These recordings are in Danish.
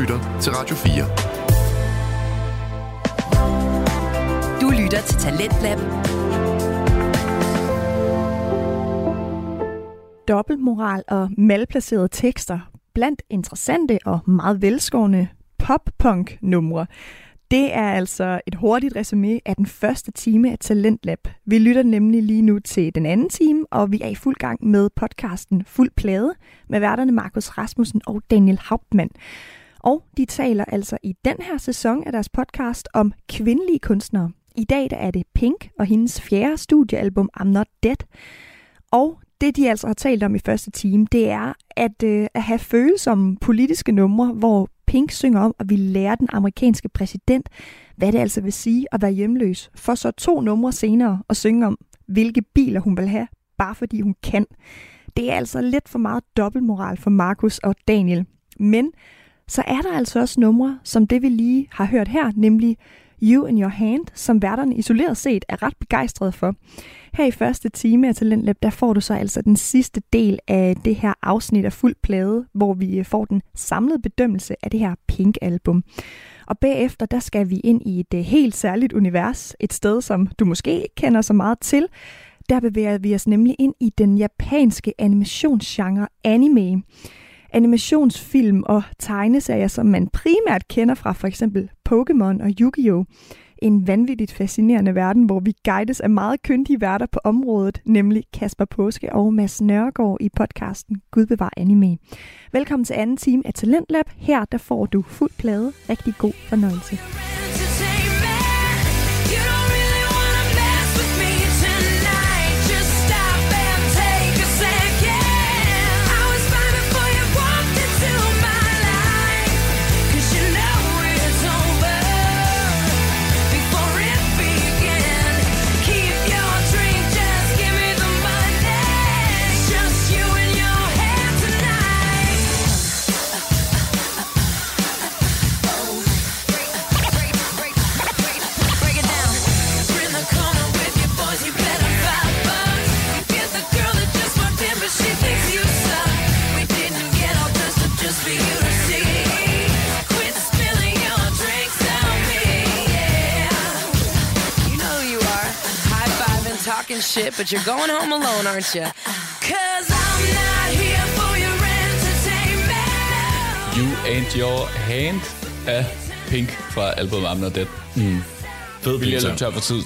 lytter til Radio 4. Du lytter til Talentlab. Dobbeltmoral og malplacerede tekster blandt interessante og meget velskårende pop-punk-numre. Det er altså et hurtigt resume af den første time af Talentlab. Vi lytter nemlig lige nu til den anden time, og vi er i fuld gang med podcasten Fuld Plade med værterne Markus Rasmussen og Daniel Hauptmann. Og de taler altså i den her sæson af deres podcast om kvindelige kunstnere. I dag der er det Pink og hendes fjerde studiealbum I'm Not Dead. Og det, de altså har talt om i første time, det er at, øh, at have følsomme politiske numre, hvor Pink synger om at vi lærer den amerikanske præsident, hvad det altså vil sige at være hjemløs, for så to numre senere at synge om, hvilke biler hun vil have, bare fordi hun kan. Det er altså lidt for meget dobbeltmoral for Markus og Daniel. Men så er der altså også numre, som det vi lige har hørt her, nemlig You in Your Hand, som værterne isoleret set er ret begejstrede for. Her i første time af Talentlab, der får du så altså den sidste del af det her afsnit af fuld plade, hvor vi øh, får den samlede bedømmelse af det her Pink-album. Og bagefter, der skal vi ind i et øh, helt særligt univers, et sted, som du måske ikke kender så meget til. Der bevæger vi os nemlig ind i den japanske animationsgenre anime animationsfilm og tegneserier, som man primært kender fra for eksempel Pokémon og Yu-Gi-Oh! En vanvittigt fascinerende verden, hvor vi guides af meget kyndige værter på området, nemlig Kasper Påske og Mads Nørgaard i podcasten Gud bevar anime. Velkommen til anden time af Talentlab. Her der får du fuld plade. Rigtig god fornøjelse. Talking shit, but you're going home alone, aren't you? Cause I'm not here for your entertainment. You and Your Hand af Pink fra albumet I'm Not Dead. Mm. Fed vi vil løbe tør for tid.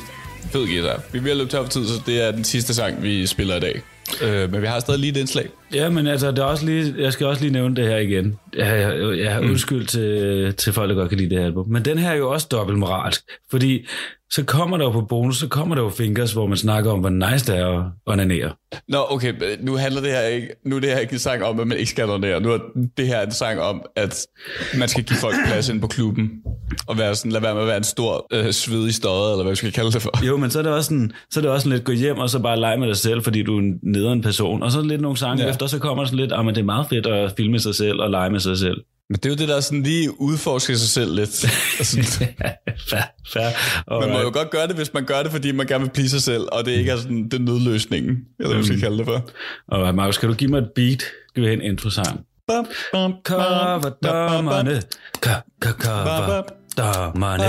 Fed guitar. Vi vil løbe tør for tid, så det er den sidste sang, vi spiller i dag. Øh, men vi har stadig lige et indslag. Ja, men altså, det er også lige, jeg skal også lige nævne det her igen. Jeg, jeg, jeg har mm. undskyld til, til folk, der godt kan lide det her album. Men den her er jo også dobbeltmoralsk, fordi så kommer der jo på bonus, så kommer der jo fingers, hvor man snakker om, hvor nice det er at onanere. Nå, okay, nu handler det her ikke, nu er det her ikke en sang om, at man ikke skal onanere. Nu er det her en sang om, at man skal give folk plads ind på klubben, og være sådan, lade være med at være en stor øh, svedig støde, eller hvad vi skal kalde det for. Jo, men så er det også sådan, så er det også sådan lidt gå hjem, og så bare lege med dig selv, fordi du er en nederen person. Og så er lidt nogle sange ja. Efter, så kommer sådan lidt, at ah, det er meget fedt at filme sig selv og lege med sig selv. Men det er jo det, der sådan lige udforsker sig selv lidt. altså, fair, fair. Man må jo godt gøre det, hvis man gør det, fordi man gerne vil blive sig selv, og det ikke er sådan den nødløsningen, eller hvad mm. skal kalde det for. Og Markus, kan du give mig et beat? Skal vi have en intro-sang? Cover dommerne. Cover dommerne.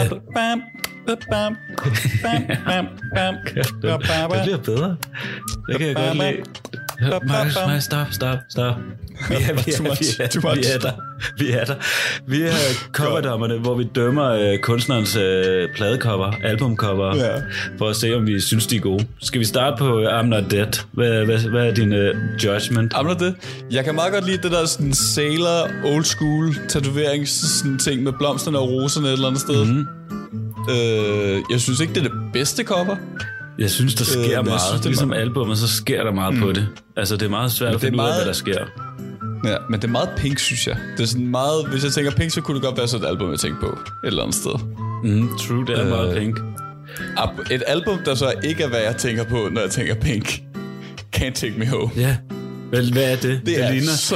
det bliver bedre. Det kan jeg godt lide. Markus, stop, stop, stop. Vi er, vi er, vi er, vi er der. Vi er der. Vi er coverdommerne, hvor vi dømmer uh, kunstnerens uh, pladecover, albumcover, ja. for at se, om vi synes, de er gode. Skal vi starte på uh, I'm Not Dead? Hvad, hvad, hvad er din uh, judgment? I'm Not Dead? Jeg kan meget godt lide det der sådan sailor, old school tatoverings sådan ting med blomsterne og roserne et eller andet sted. Mm-hmm. Uh, jeg synes ikke, det er det bedste cover. Jeg synes, der sker øh, meget. Synes, ligesom meget... albumet, så sker der meget mm. på det. Altså, det er meget svært at finde meget... ud af, hvad der sker. Ja, men det er meget pink, synes jeg. Det er sådan meget... Hvis jeg tænker pink, så kunne det godt være sådan et album, jeg tænker på. Et eller andet sted. Mm, true, det er øh, meget pink. Et album, der så ikke er, hvad jeg tænker på, når jeg tænker pink. Can't Take Me Home. Ja. Hvad, hvad er det? Det, det er ligner... så...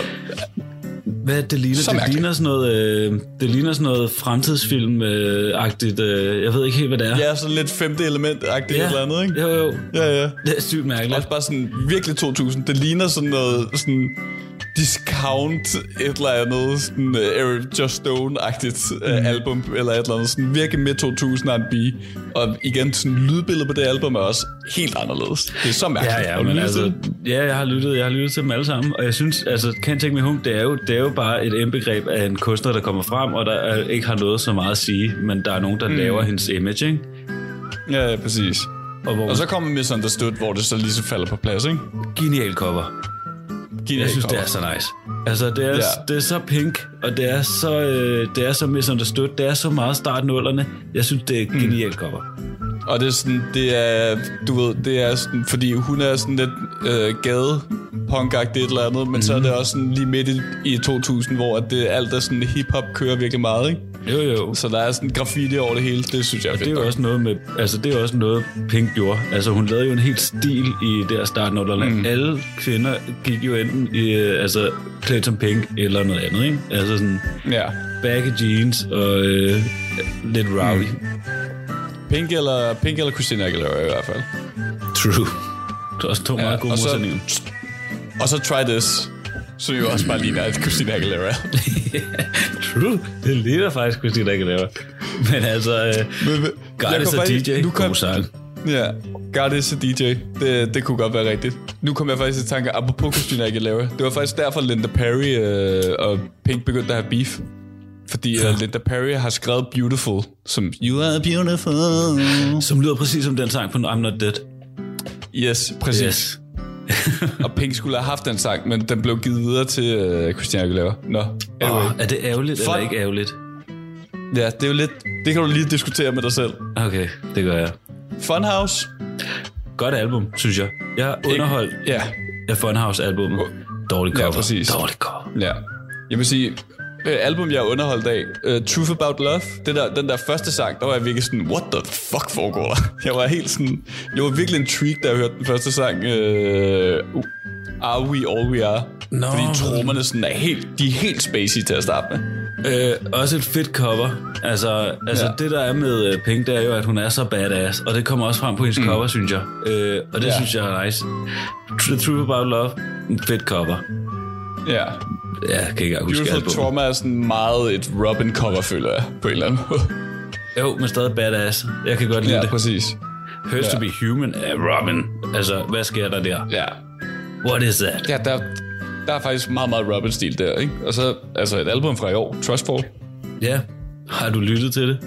Hvad det ligner? det ligner sådan noget, øh, det ligner sådan noget fremtidsfilm-agtigt. Øh, jeg ved ikke helt, hvad det er. Ja, sådan lidt femte element-agtigt ja. eller andet, ikke? Jo, jo. Ja, ja. Det er sygt mærkeligt. Også bare sådan virkelig 2000. Det ligner sådan noget, sådan discount et eller andet sådan uh, Eric Just Stone-agtigt uh, mm. album, eller et eller andet sådan virkelig midt 2000 R&B. Og igen, sådan lydbilledet på det album er også helt anderledes. Det er så mærkeligt. Ja, ja, men altså, ja, jeg har lyttet, jeg har lyttet til dem alle sammen, og jeg synes, altså, Can't Take Me Home, det er jo, det er jo bare et indbegreb af en kunstner, der kommer frem, og der er, ikke har noget så meget at sige, men der er nogen, der mm. laver hendes image, ikke? Ja, ja, præcis. Og hvor Og så kommer Misunderstood, hvor det så lige så falder på plads, ikke? genial cover. Jeg synes, det er så nice. Altså, det er, ja. Det er så pink, og det er så, øh, det er så misunderstood. Det er så meget start nullerne. Jeg synes, det er et genialt cover. Og det er sådan, det er, du ved, det er sådan, fordi hun er sådan lidt øh, gade punkagtigt et eller andet, men mm. så er det også sådan lige midt i, i 2000, hvor at det, alt er sådan hip-hop kører virkelig meget, ikke? Jo, jo. Så der er sådan graffiti over det hele, det synes jeg er Det er jo også noget med, altså det er også noget Pink gjorde. Altså hun lavede jo en helt stil i der starten mm. Alle kvinder gik jo enten i, øh, altså klædt som Pink eller noget andet, ikke? Altså sådan Ja. baggy jeans og øh, lidt rowdy. Mm. Pink eller, Pink eller Christina Aguilera i hvert fald. True. Det er også to meget gode og, så, og så Try This, som jo også bare ligner et Christina Aguilera. True. Det ligner faktisk Christina Aguilera. Men altså, øh, Men- men- God jeg is kom a faktisk- DJ. nu kom- God sang. Ja, God is a DJ. Det, det kunne godt være rigtigt. Nu kom jeg faktisk i tanke, apropos Christina Aguilera. Det var faktisk derfor, Linda Perry øh, og Pink begyndte at have beef. Fordi ja. Linda Perry har skrevet Beautiful, som You are beautiful. Som lyder præcis som den sang på I'm Not Dead. Yes, præcis. Yes. Og Pink skulle have haft den sang, men den blev givet videre til øh, Christina Aguilera. Nå, anyway. Oh, er det ærgerligt Fuck. eller ikke ærgerligt? Ja, det er jo lidt... Det kan du lige diskutere med dig selv. Okay, det gør jeg. Funhouse. Godt album, synes jeg. Jeg har underholdt Ja, af Funhouse-albummet. Dårlig cover. Ja, præcis. Dårlig cover. Ja. Jeg vil sige, øh, album, jeg er underholdt af, uh, Truth About Love, det der, den der første sang, der var jeg virkelig sådan, what the fuck foregår der? Jeg var helt sådan, jeg var virkelig intrigued, da jeg hørte den første sang, uh, Are We All We Are? Nå, Fordi trommerne sådan er helt, de er helt spacey til at starte med. Øh, også et fedt cover. Altså, altså Ja. det der er med øh, Pink, det er jo, at hun er så badass. Og det kommer også frem på hendes mm. cover, synes jeg. Øh, og det Ja. synes jeg er nice. The Truth About Love, fedt cover. Ja. Ja, jeg kan ikke huske Beautiful albumet. Trauma er sådan meget et Robin cover, føler jeg, på en eller anden måde. Jo, men stadig badass. Jeg kan godt lide ja, det. præcis. Hurts Ja. to be human er Robin. Altså, hvad sker der der? Ja. What is that? Ja, der, der er faktisk meget, meget Robin-stil der, ikke? Og så altså et album fra i år, Trustfall. Ja, har du lyttet til det?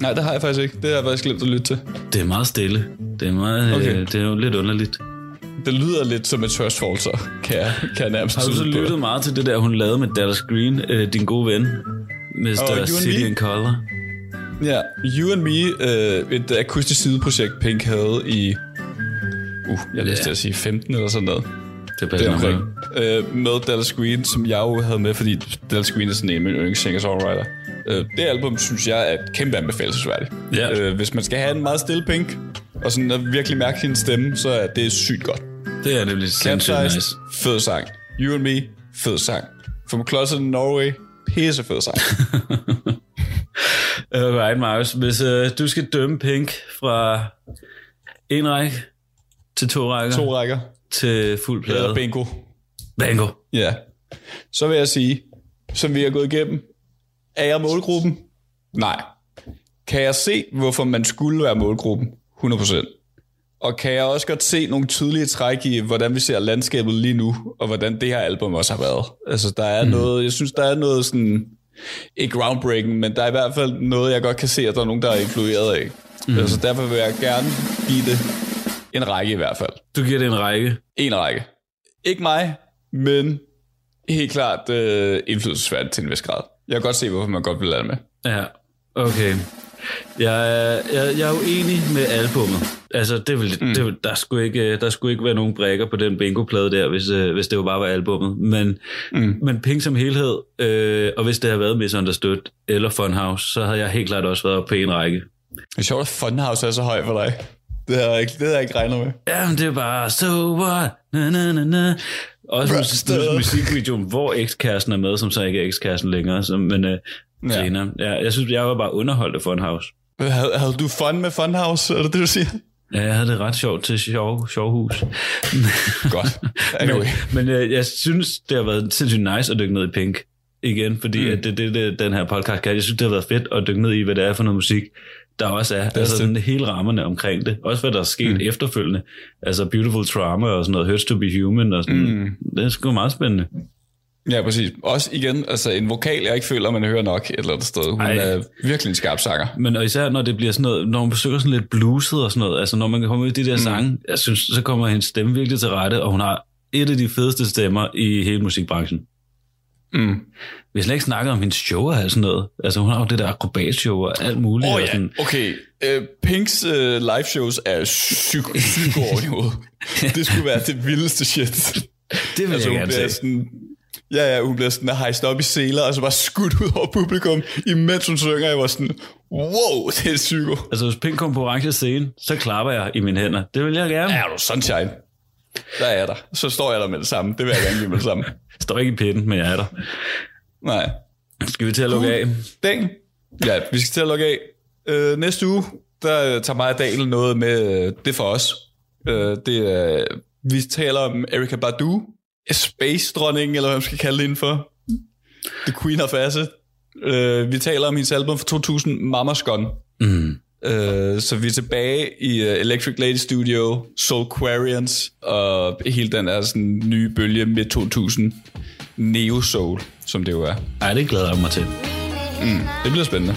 Nej, det har jeg faktisk ikke. Det har jeg faktisk glemt at lytte til. Det er meget stille. Det er, meget, Okay. okay. øh, det er jo lidt underligt. Det lyder lidt som et Trustfall, så kan jeg, kan jeg nærmest Har du så lyttet meget til det der, hun lavede med Dallas Green, øh, din gode ven? Mr. and City and Color. Ja, You and Me, øh, et akustisk sideprojekt, Pink havde i, uh, jeg lyst til at sige 15 eller sådan noget. Det er omkring. Øh, med Dallas Green, som jeg jo havde med, fordi Dallas Green er sådan en af mine yndlings singer-songwriter. Øh, det album, synes jeg, er et kæmpe anbefalesværdigt. Ja. Øh, hvis man skal have en meget stille Pink, og sådan at virkelig mærke hendes stemme, så er det sygt godt. Det er nemlig sindssygt Capsize, nice. fed sang. You and Me, fed sang. From Closet in Norway, pisse fed sang. Alright, Marius. Hvis øh, du skal dømme Pink fra en række til to rækker to rækker. til fuld plade. Eller bingo. Bingo. Ja. Så vil jeg sige, som vi har gået igennem, er jeg målgruppen? Nej. Kan jeg se, hvorfor man skulle være målgruppen? 100%. Og kan jeg også godt se nogle tydelige træk i, hvordan vi ser landskabet lige nu, og hvordan det her album også har været. Altså, der er mm. noget, jeg synes, der er noget sådan, ikke groundbreaking, men der er i hvert fald noget, jeg godt kan se, at der er nogen, der er influeret af. Mm. Altså, derfor vil jeg gerne give det en række i hvert fald. Du giver det en række. En række. Ikke mig, men helt klart øh, indflydelsesværdigt til en vis grad. Jeg kan godt se, hvorfor man godt vil lade med. Ja, okay. Jeg er, jeg, jeg er uenig med albummet. Altså, det vil, mm. det der, skulle ikke, der skulle ikke være nogen brækker på den bingo-plade der, hvis, øh, hvis det jo bare var albummet. Men, mm. men Pink som helhed, øh, og hvis det havde været Misunderstood eller Funhouse, så havde jeg helt klart også været på en række. Det er sjovt, at Funhouse er så høj for dig. Det har jeg ikke, det havde jeg ikke regnet med. Ja, men det er bare, so what? Na, na, na, na. Også Buster. mus- musikvideoen, hvor ekskæresten er med, som så ikke er ekskæresten længere. Så, men øh, Ja. ja. Ja, jeg synes, jeg var bare underholdt af Funhouse. Havde, havde du fun med Funhouse, er det det, du siger? Ja, jeg havde det ret sjovt til sjov, sjovhus. Godt. Anyway. Men, men jeg, jeg synes, det har været sindssygt nice at dykke ned i Pink igen, fordi mm. at det det, det, den her podcast kan. Jeg synes, det har været fedt at dykke ned i, hvad det er for noget musik, der også er. altså sådan hele rammerne omkring det. Også hvad der er sket mm. efterfølgende. Altså Beautiful Trauma og sådan noget, Hurts to be Human og sådan mm. Det er sgu meget spændende. Ja, præcis. Også igen, altså en vokal, jeg ikke føler, man hører nok et eller andet sted. Hun Ej. er virkelig en skarp sanger. Men og især når det bliver sådan noget, når man besøger sådan lidt bluset og sådan noget, altså når man kommer ud i de der sange, jeg synes, så kommer hendes stemme virkelig til rette, og hun har et af de fedeste stemmer i hele musikbranchen. Mm. Vi har slet ikke snakket om hendes show og sådan noget. Altså hun har jo det der akrobatshow og alt muligt. Åh oh, ja, sådan, okay. Uh, Pinks uh, live shows er psyko overniveau. Det skulle være det vildeste shit. det vil Altså, jeg hun gerne se. sådan, ja, ja, hun bliver sådan hejst op i seler, og så bare skudt ud over publikum, imens hun synger. Jeg var sådan, wow, det er psyko. Altså hvis Pink kom på orange scene, så klapper jeg i mine hænder. Det vil jeg gerne. Ja, er du sunshine. Der er jeg der. Så står jeg der med det samme. Det vil jeg gerne give med det samme. Står ikke i pitten, men jeg er der. Nej. Skal vi til at lukke af? Dagen. Ja, vi skal til at logge af. Øh, næste uge, der tager mig og Daniel noget med øh, det for os. Øh, det er, vi taler om Erika Badu, Space-dronningen, eller hvad man skal kalde det indenfor. The Queen of Acid. Øh, vi taler om hendes album fra 2000, Mama's Gun. Mm. Øh, så vi er tilbage i uh, Electric Lady Studio, Soulquarians, og hele den er sådan nye bølge med 2000 Neo Soul, som det jo er. Ej, det glæder jeg mig til. Det bliver spændende.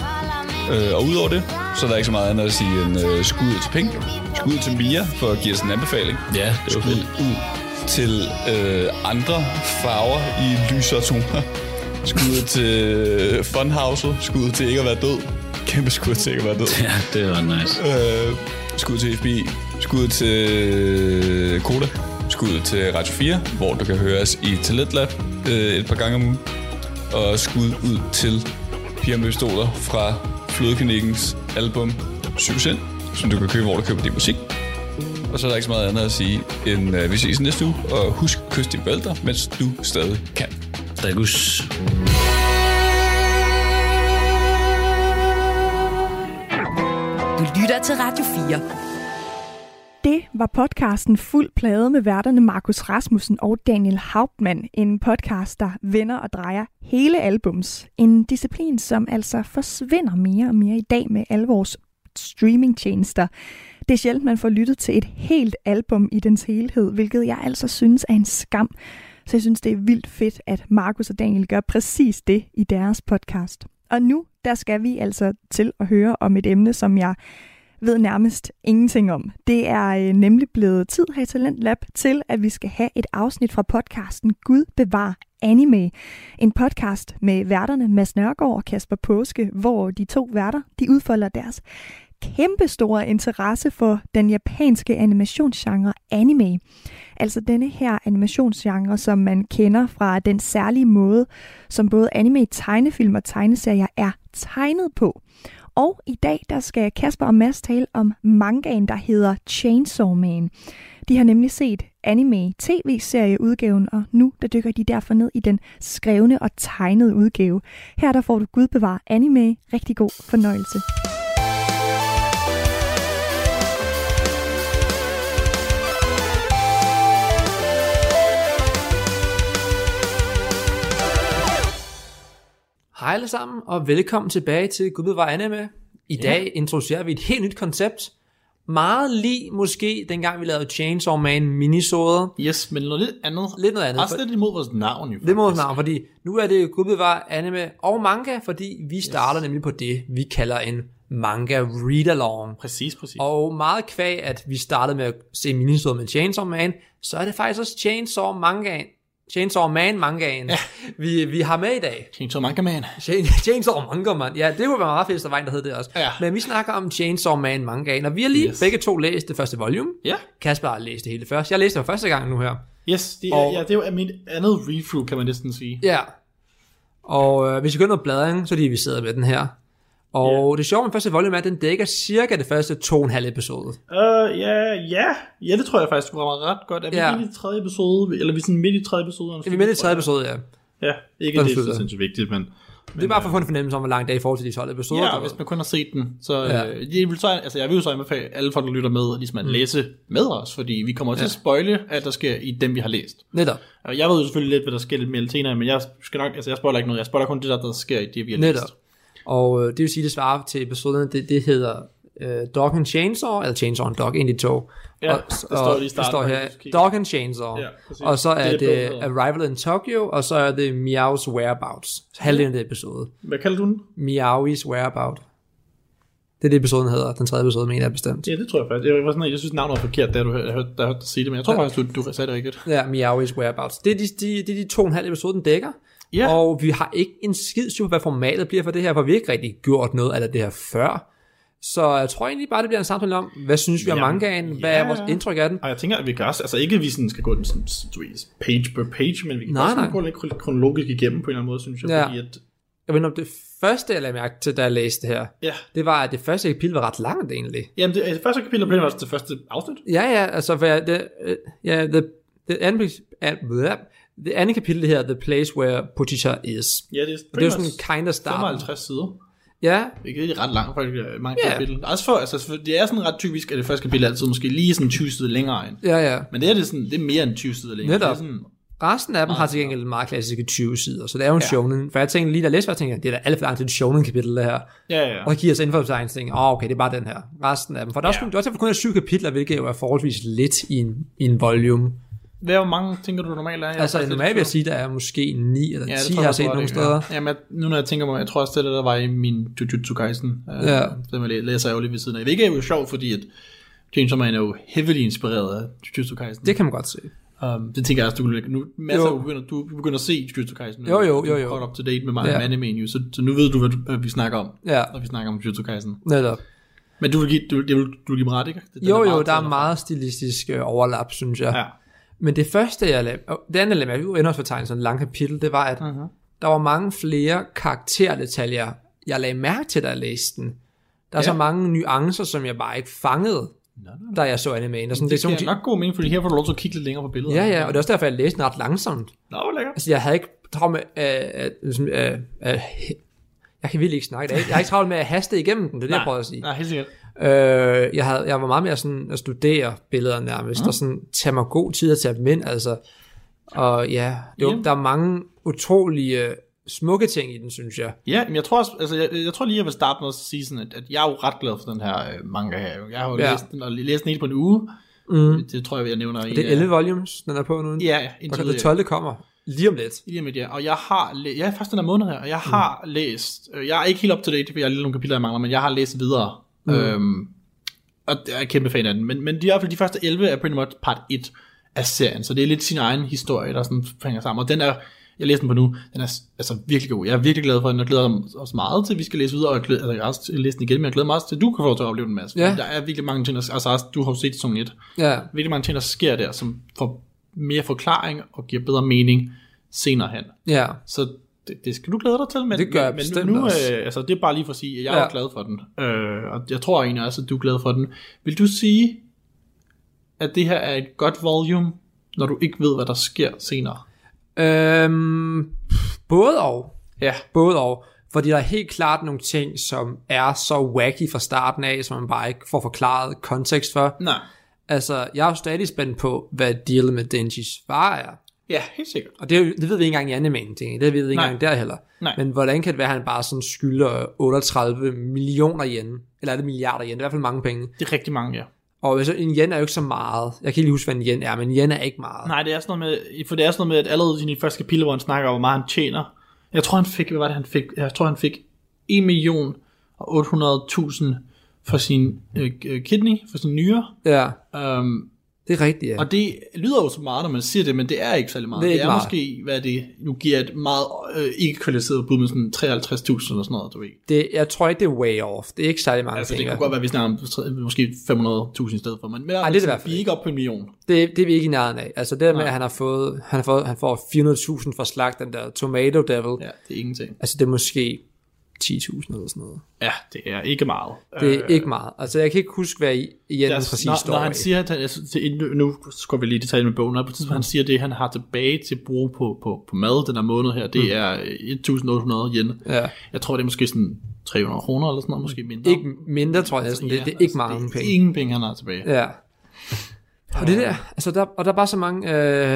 Øh, og udover det, så er der ikke så meget andet at sige end øh, skud til Pink, skud til Mia for at give os en anbefaling, Ja, det var skud ud til øh, andre farver i lysere toner, skud til Funhouse, skud til ikke at være død, kæmpe skud til ikke at være død, Ja, det var nice. øh, skud til FBI, skud til Koda, skud til Radio 4, hvor du kan høre os i Talentlab øh, et par gange om ugen, og skud ud til Pia med Pistoler fra Flødeklinikkens album Succes, som du kan købe, hvor du køber din musik. Og så er der ikke så meget andet at sige, end uh, vi ses næste uge, og husk at kysse dine forældre, mens du stadig kan. Dagus. Du lytter til Radio 4. Det var podcasten Fuld Plade med værterne Markus Rasmussen og Daniel Hauptmann. En podcast, der vender og drejer hele albums. En disciplin, som altså forsvinder mere og mere i dag med alle vores streamingtjenester. Det er sjældent, man får lyttet til et helt album i dens helhed, hvilket jeg altså synes er en skam. Så jeg synes, det er vildt fedt, at Markus og Daniel gør præcis det i deres podcast. Og nu, der skal vi altså til at høre om et emne, som jeg ved nærmest ingenting om. Det er øh, nemlig blevet tid her i Talent Lab til, at vi skal have et afsnit fra podcasten Gud bevar anime. En podcast med værterne Mads Nørgaard og Kasper Påske, hvor de to værter de udfolder deres kæmpe store interesse for den japanske animationsgenre anime. Altså denne her animationsgenre, som man kender fra den særlige måde, som både anime, tegnefilm og tegneserier er tegnet på. Og i dag der skal Kasper og Mads tale om mangaen, der hedder Chainsaw Man. De har nemlig set anime tv-serieudgaven, og nu der dykker de derfor ned i den skrevne og tegnede udgave. Her der får du Gud bevar anime. Rigtig god fornøjelse. Hej alle sammen, og velkommen tilbage til Gud bevar anime. I dag introducerer vi et helt nyt koncept. Meget lige måske dengang vi lavede Chainsaw Man minisode. Yes, men noget lidt andet. Lidt noget andet. Også lidt imod vores navn, jo. Det må vores navn, fordi nu er det Gud bevar anime og manga, fordi vi starter nemlig på det, vi kalder en manga read-along. Præcis, præcis. Og meget kvæg, at vi startede med at se minisode med Chainsaw Man, så er det faktisk også Chainsaw Manga, Chainsaw Man mangaen, ja. vi, vi har med i dag. Chainsaw Manga Man. Chain, Chainsaw Manga Man. Ja, det kunne være meget fedt, hvis der var en, der hed det også. Ja. Men vi snakker om Chainsaw Man mangaen, og vi har lige yes. Begge to læst det første volume. Ja. Kasper har læst det hele først. Jeg læste det for første gang nu her. Yes, det er, Og- ja, det er jo mit andet read-through, kan man næsten sige. Ja. Og øh, hvis vi gør noget bladring, så er det, vi sidder med den her. Og yeah. det sjove med første volume er, at den dækker cirka det første to og en halv episode. Uh, ja, ja. Ja, det tror jeg faktisk var ret godt. Er vi Ja. ja. midt i tredje episode, eller er vi sådan midt i tredje episode? Det er vi med i tredje episode, ja. Ja, ikke Den det er så sindssygt vigtigt, men Det er bare for at få en fornemmelse om, hvor langt det er i forhold til de 12 episoder. Ja, hvis man kun har set den, så Ja. ja. øh, jeg, vil så, altså, jeg vil jo så anbefale alle folk, der lytter med, ligesom at mm. læse med os, fordi vi kommer til at spoile, at der sker i dem, vi har læst. Netop. Jeg ved jo selvfølgelig lidt, hvad der sker lidt mere senere, men jeg skal nok, altså jeg spoiler ikke noget, jeg spoiler kun det, der, der sker i det, vi har Netop. læst. Og øh, det vil sige, det svarer til episoderne, det, det hedder øh, Dog and Chainsaw, eller Chainsaw and Dog, af de to. Ja, og, det står lige i starten, står her. Dog and Chainsaw. Ja, præcis. og så er Det det. Arrival in Tokyo, og så er det Meow's Whereabouts. Halvdelen af det episode. Hvad kalder du den? Meow's Whereabout. Det er det, episoden hedder. Den tredje episode, mener jeg bestemt. Ja, det tror jeg faktisk. Jeg, var sådan, jeg synes, navnet var forkert, da du hørte, jeg hørte dig sige det, men jeg tror Ja. faktisk, du, du sagde det rigtigt. Ja, Meow's Whereabouts. Det er de, de, de, de to og en halv episode, den dækker. Ja. Og vi har ikke en skid på, hvad formatet bliver for det her, for vi har ikke rigtig gjort noget af det her før. Så jeg tror egentlig bare, det bliver en samtale om, hvad synes vi om mangaen? Hvad ja. er vores indtryk af den? Og jeg tænker, at vi kan også, altså ikke at vi sådan skal gå den sådan, page per page, men vi kan Nej, også nej. gå lidt kron- kronologisk igennem på en eller anden måde, synes jeg, Ja. fordi at, Jeg ved det første, jeg lagde mærke til, da jeg læste det her, ja, det var, at det første kapitel var ret langt egentlig. Jamen, det, altså, første kapitel blev også det første afsnit. Ja, ja, altså, for jeg- det, øh, ja, det, det andet, andet, det andet kapitel, det her, The Place Where Potisha Is. Ja, det er, Og det er sådan kind of start. 55 sider. Ja, Det er ret langt for et mange Ja. yeah. kapitel. Også for, altså, for, det er sådan ret typisk, at det første kapitel altid måske lige sådan 20 sider længere end. ja, ja. Men det er, det sådan, det er mere end 20 sider længere. Netop. Det er sådan, Resten af dem har til gengæld meget klassiske 20 sider, så det er jo en ja. shonen. For jeg tænkte lige, da jeg læste, jeg tænkte, det er da alt for langt til et shonen-kapitel, det her. ja, ja. Og så giver os info så åh, oh, okay, det er bare den her. Resten af dem. For der er også, det er også kun er syv kapitler, hvilket jo er forholdsvis lidt i en, i en volume. Hvor mange tænker du normalt er? Jeg Altså, normalt vil jeg sige, der er måske 9 eller 10, Ja, det ja, tror jeg har jeg, set du nogle steder. Ja. Jeg, nu når jeg tænker mig, jeg tror også, det er det, der var i min Jujutsu Kaisen. Ja. Uh, den jeg læ- læser jeg jo lige ved siden af. Hvilket er jo sjovt, fordi at Chainsaw Man er jo heavily inspireret af Jujutsu Kaisen. Det kan man godt se. Um, det tænker jeg også, du nu masser Jo. begynder, du begynder at se Jujutsu Kaisen. nu. Jo, jo, Du er jo, jo. Caught up to date med mig Ja. ja. animen, jo, så, så nu ved du, hvad, du, hvad vi snakker om, Ja, når vi snakker om Jujutsu Kaisen. netop. Men du vil give, du, du, du vil give mig ret, ikke? Den Jo, jo, der er meget stilistisk øh, overlap, synes jeg. Ja. Men det første, jeg lavede, og det andet, jeg lavede, ender også fortegne sådan en lang kapitel, det var, at uh-huh. der var mange flere karakterdetaljer, jeg lagde mærke til, da jeg læste den. Der er Ja. så mange nuancer, som jeg bare ikke fangede, nå, da jeg så animeen. Og sådan, Det, det er sådan, nok god mening, fordi her får du lov til at kigge lidt længere på billedet. ja, ja, og det er også derfor, jeg læste den ret langsomt. Nå, hvor lækkert. Altså, jeg havde ikke travlt med, øh, øh, øh, øh, jeg kan virkelig ikke snakke i dag. Jeg har ikke travlt med at haste igennem den, det er det, jeg prøver at sige. Nej, helt sikkert. Øh, jeg, havde, jeg var meget mere sådan at studere billeder nærmest, mm. og sådan tage mig god tid at tage dem ind, altså. Og ja, jo, Jamen. der er mange utrolige smukke ting i den, synes jeg. Ja, men jeg tror også, altså jeg, jeg tror lige, jeg vil starte med at sige sådan, at, at jeg er jo ret glad for den her øh, manga her. Jeg har jo Ja. ja. læst den, og læst den helt på en uge. Mm. Det tror jeg, jeg nævner i. Det er 11 volumes, den er på nu. Ja, ja, og det 12. kommer lige om lidt. Lige med det. Og jeg har læst, ja, faktisk den her måned her, og jeg har mm. læst, øh, jeg er ikke helt up to date, for jeg har lige nogle kapitler, jeg mangler, men jeg har læst videre. Mm. Øhm, og jeg er kæmpe fan af den. Men, men de, i hvert fald de første 11 er pretty much part 1 af serien, så det er lidt sin egen historie, der sådan hænger sammen. Og den er, jeg læser den på nu, den er altså virkelig god. Jeg er virkelig glad for den, og glæder også meget til, at vi skal læse videre, og jeg, glæder, altså, jeg også læst den igen, men jeg glæder mig også til, at du kan få til at opleve den masse. Ja. Ja. Der er virkelig mange ting, der, altså også, du har jo set sæson 1, Ja, virkelig mange ting, der sker der, som får mere forklaring og giver bedre mening senere hen. ja. Så det, det skal du glæde dig til. Men, Det gør jeg men nu, også. Øh, altså, det er bare lige for at sige, at jeg er Ja. jo glad for den. Øh, og jeg tror egentlig også, at du er glad for den. Vil du sige, at det her er et godt volume, når du ikke ved, hvad der sker senere? Øhm, både og. Ja. Både og. Fordi der er helt klart nogle ting, som er så wacky fra starten af, som man bare ikke får forklaret kontekst for. Nej. Altså, jeg er jo stadig spændt på, hvad dealet med Denjis far er. Ja, helt sikkert. Og det, det ved vi ikke engang i animen, ting. Det ved vi ikke Nej. engang der heller. Nej. Men hvordan kan det være, at han bare sådan skylder 38 millioner yen? Eller er det milliarder yen? Det er i hvert fald mange penge. Det er rigtig mange, ja. Og altså, en yen er jo ikke så meget. Jeg kan ikke lige huske, hvad en yen er, men en yen er ikke meget. Nej, det er sådan noget med, for det er sådan noget med, at allerede i de første kapitel, hvor han snakker om, hvor meget han tjener. Jeg tror, han fik, hvad var det, han fik? Jeg tror, han fik 1 million og 800.000 for sin øh, øh, kidney, for sin nyre. Ja, Um, det er rigtigt, ja. Og det lyder jo så meget, når man siger det, men det er ikke særlig meget. Det er Det ikke er, meget. måske, hvad det, nu giver et meget øh, ikke kvalificeret bud med sådan 53.000 eller sådan noget, du ved. Det, jeg tror ikke, det er way off. Det er ikke særlig mange Altså ting. det kunne godt være, at vi snakker om måske 500.000 i stedet for, men, men Ej, det er det vi er ikke oppe på en million. Det, det er vi ikke i nærheden af. Altså det der med, at han har fået, han har fået, han får 400.000 for slag den der Tomato Devil. Ja, det er ingenting. Altså det er måske 10.000 eller sådan noget. Ja, det er ikke meget. Det er øh, ikke meget. Altså, jeg kan ikke huske, hvad I igen Ja, præcis når, står når han af. siger, at han, synes, det, nu- nu går vi lige i detaljen med bogen, på tidspunkt han siger det, han har tilbage til brug på, på, på mad den her måned her, det er øh, 1.800 yen. Ja. Jeg tror, det er måske sådan 300 kroner eller sådan noget, måske mindre. Ikke mindre, tror jeg næsten. Det, det er ikke mange altså, det er penge. Ingen penge, han har tilbage. Ja. Og det der, altså der, og der er bare så mange,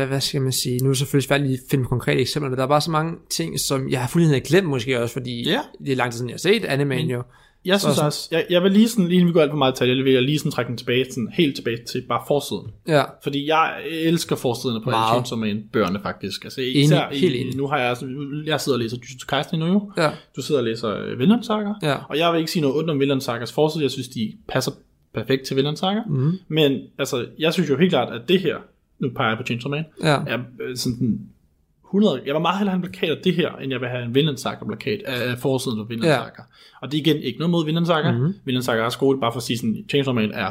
øh, hvad skal man sige, nu er det selvfølgelig svært lige at finde konkrete eksempler, men der er bare så mange ting, som jeg har fuldstændig glemt måske også, fordi Ja. det er lang tid siden, jeg har set animen jo. Jeg synes Så- også, jeg, jeg vil lige sådan, lige vi går alt for meget detaljer, vil jeg lige sådan trække den tilbage, sådan helt tilbage til bare forsiden. Ja, Fordi jeg elsker forsiderne på alle. Chainsaw Man bøgerne faktisk. Altså især Enig, helt enig. nu har jeg, altså, jeg sidder og læser Jujutsu Kaisen nu jo. ja, Du sidder og læser øh, Vinland Saga. Ja. Og jeg vil ikke sige noget ondt om Vinland Sagas forside. Jeg synes, de passer perfekt til Vinland Saga. Mm. Men altså, jeg synes jo helt klart, at det her, nu peger jeg på Chainsaw Man, ja, er øh, sådan den 100, jeg vil meget hellere have en plakat af det her, end jeg vil have en Vinland Saga plakat af af forsiden af Vinland Ja. Og det er igen ikke noget mod Vinland Saga. Mm-hmm. Vinland Saga er god, bare for at sige sådan, Chainsaw Man er,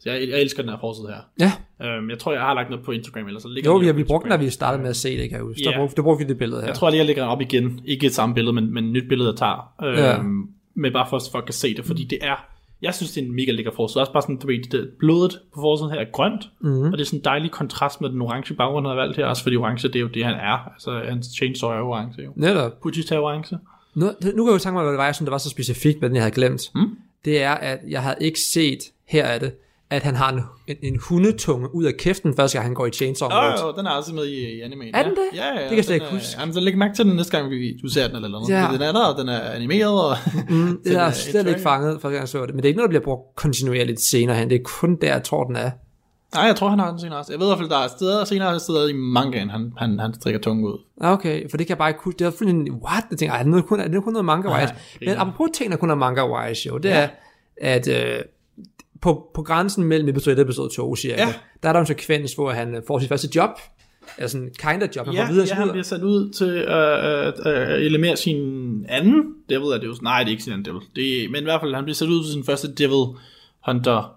så jeg, jeg elsker den her forside her. ja. Øhm, jeg tror, jeg har lagt noget på Instagram, eller så ligger Jo, den vi har på vi brugt den, da vi startede med at se det, kan jeg huske. Ja. Der brugte, der brugte vi det billede her. Jeg tror lige, jeg lægger den op igen. Ikke et samme billede, men, men et nyt billede, jeg tager. Øhm, Ja. Men bare for at folk kan se det, fordi det er... Jeg synes, det er en mega lækker forside. Også bare sådan, du ved, det, blodet på forsiden her er grønt, Mhm. mm-hmm. og det er sådan en dejlig kontrast med den orange baggrund, han har valgt her. Også fordi orange, det er jo det, han er. Altså, hans chainsaw er orange, jo. Netop. Pucci er orange. Nu, nu kan jeg jo tænke mig, hvad det var, jeg synes, det var så specifikt, men jeg havde glemt. Mm. Det er, at jeg havde ikke set, her er det, at han har en, en, en hundetunge ud af kæften, første gang han går i chainsaw mode. oh, den er også med i, i animen. Er den ja. det? Ja, ja. Det kan jeg slet ikke huske. Jamen, så læg mærke til den næste gang, vi, du ser den eller noget. Ja. Ja. Den er der, og den er animeret. Og Mm, det er slet ikke fanget, første gang jeg så det. Men det er ikke noget, der bliver brugt kontinuerligt senere hen. Det er kun der, jeg tror, den er. Nej, jeg tror, han har den senere også. Jeg ved i hvert fald, der er steder, senere steder i mangaen, han, han, han strikker tungen ud. Ah, Okay, for det kan jeg bare ikke huske. Det er fuldstændig, what? Jeg tænker, er det, kun, er det kun noget manga-wise? Men apropos ting, der kun er manga-wise, jo, det er, at øh, på, på grænsen mellem episode 1 og episode 2, cirka, Ja. der er der en sekvens, hvor han øh, får sit første job, altså en kind of job, han Ja, får videre ja, han bliver sat ud til at uh, uh, eliminere sin anden devil, er det jo. Nej, det er ikke sin anden devil. Det er, men i hvert fald, han bliver sat ud til sin første devil hunter.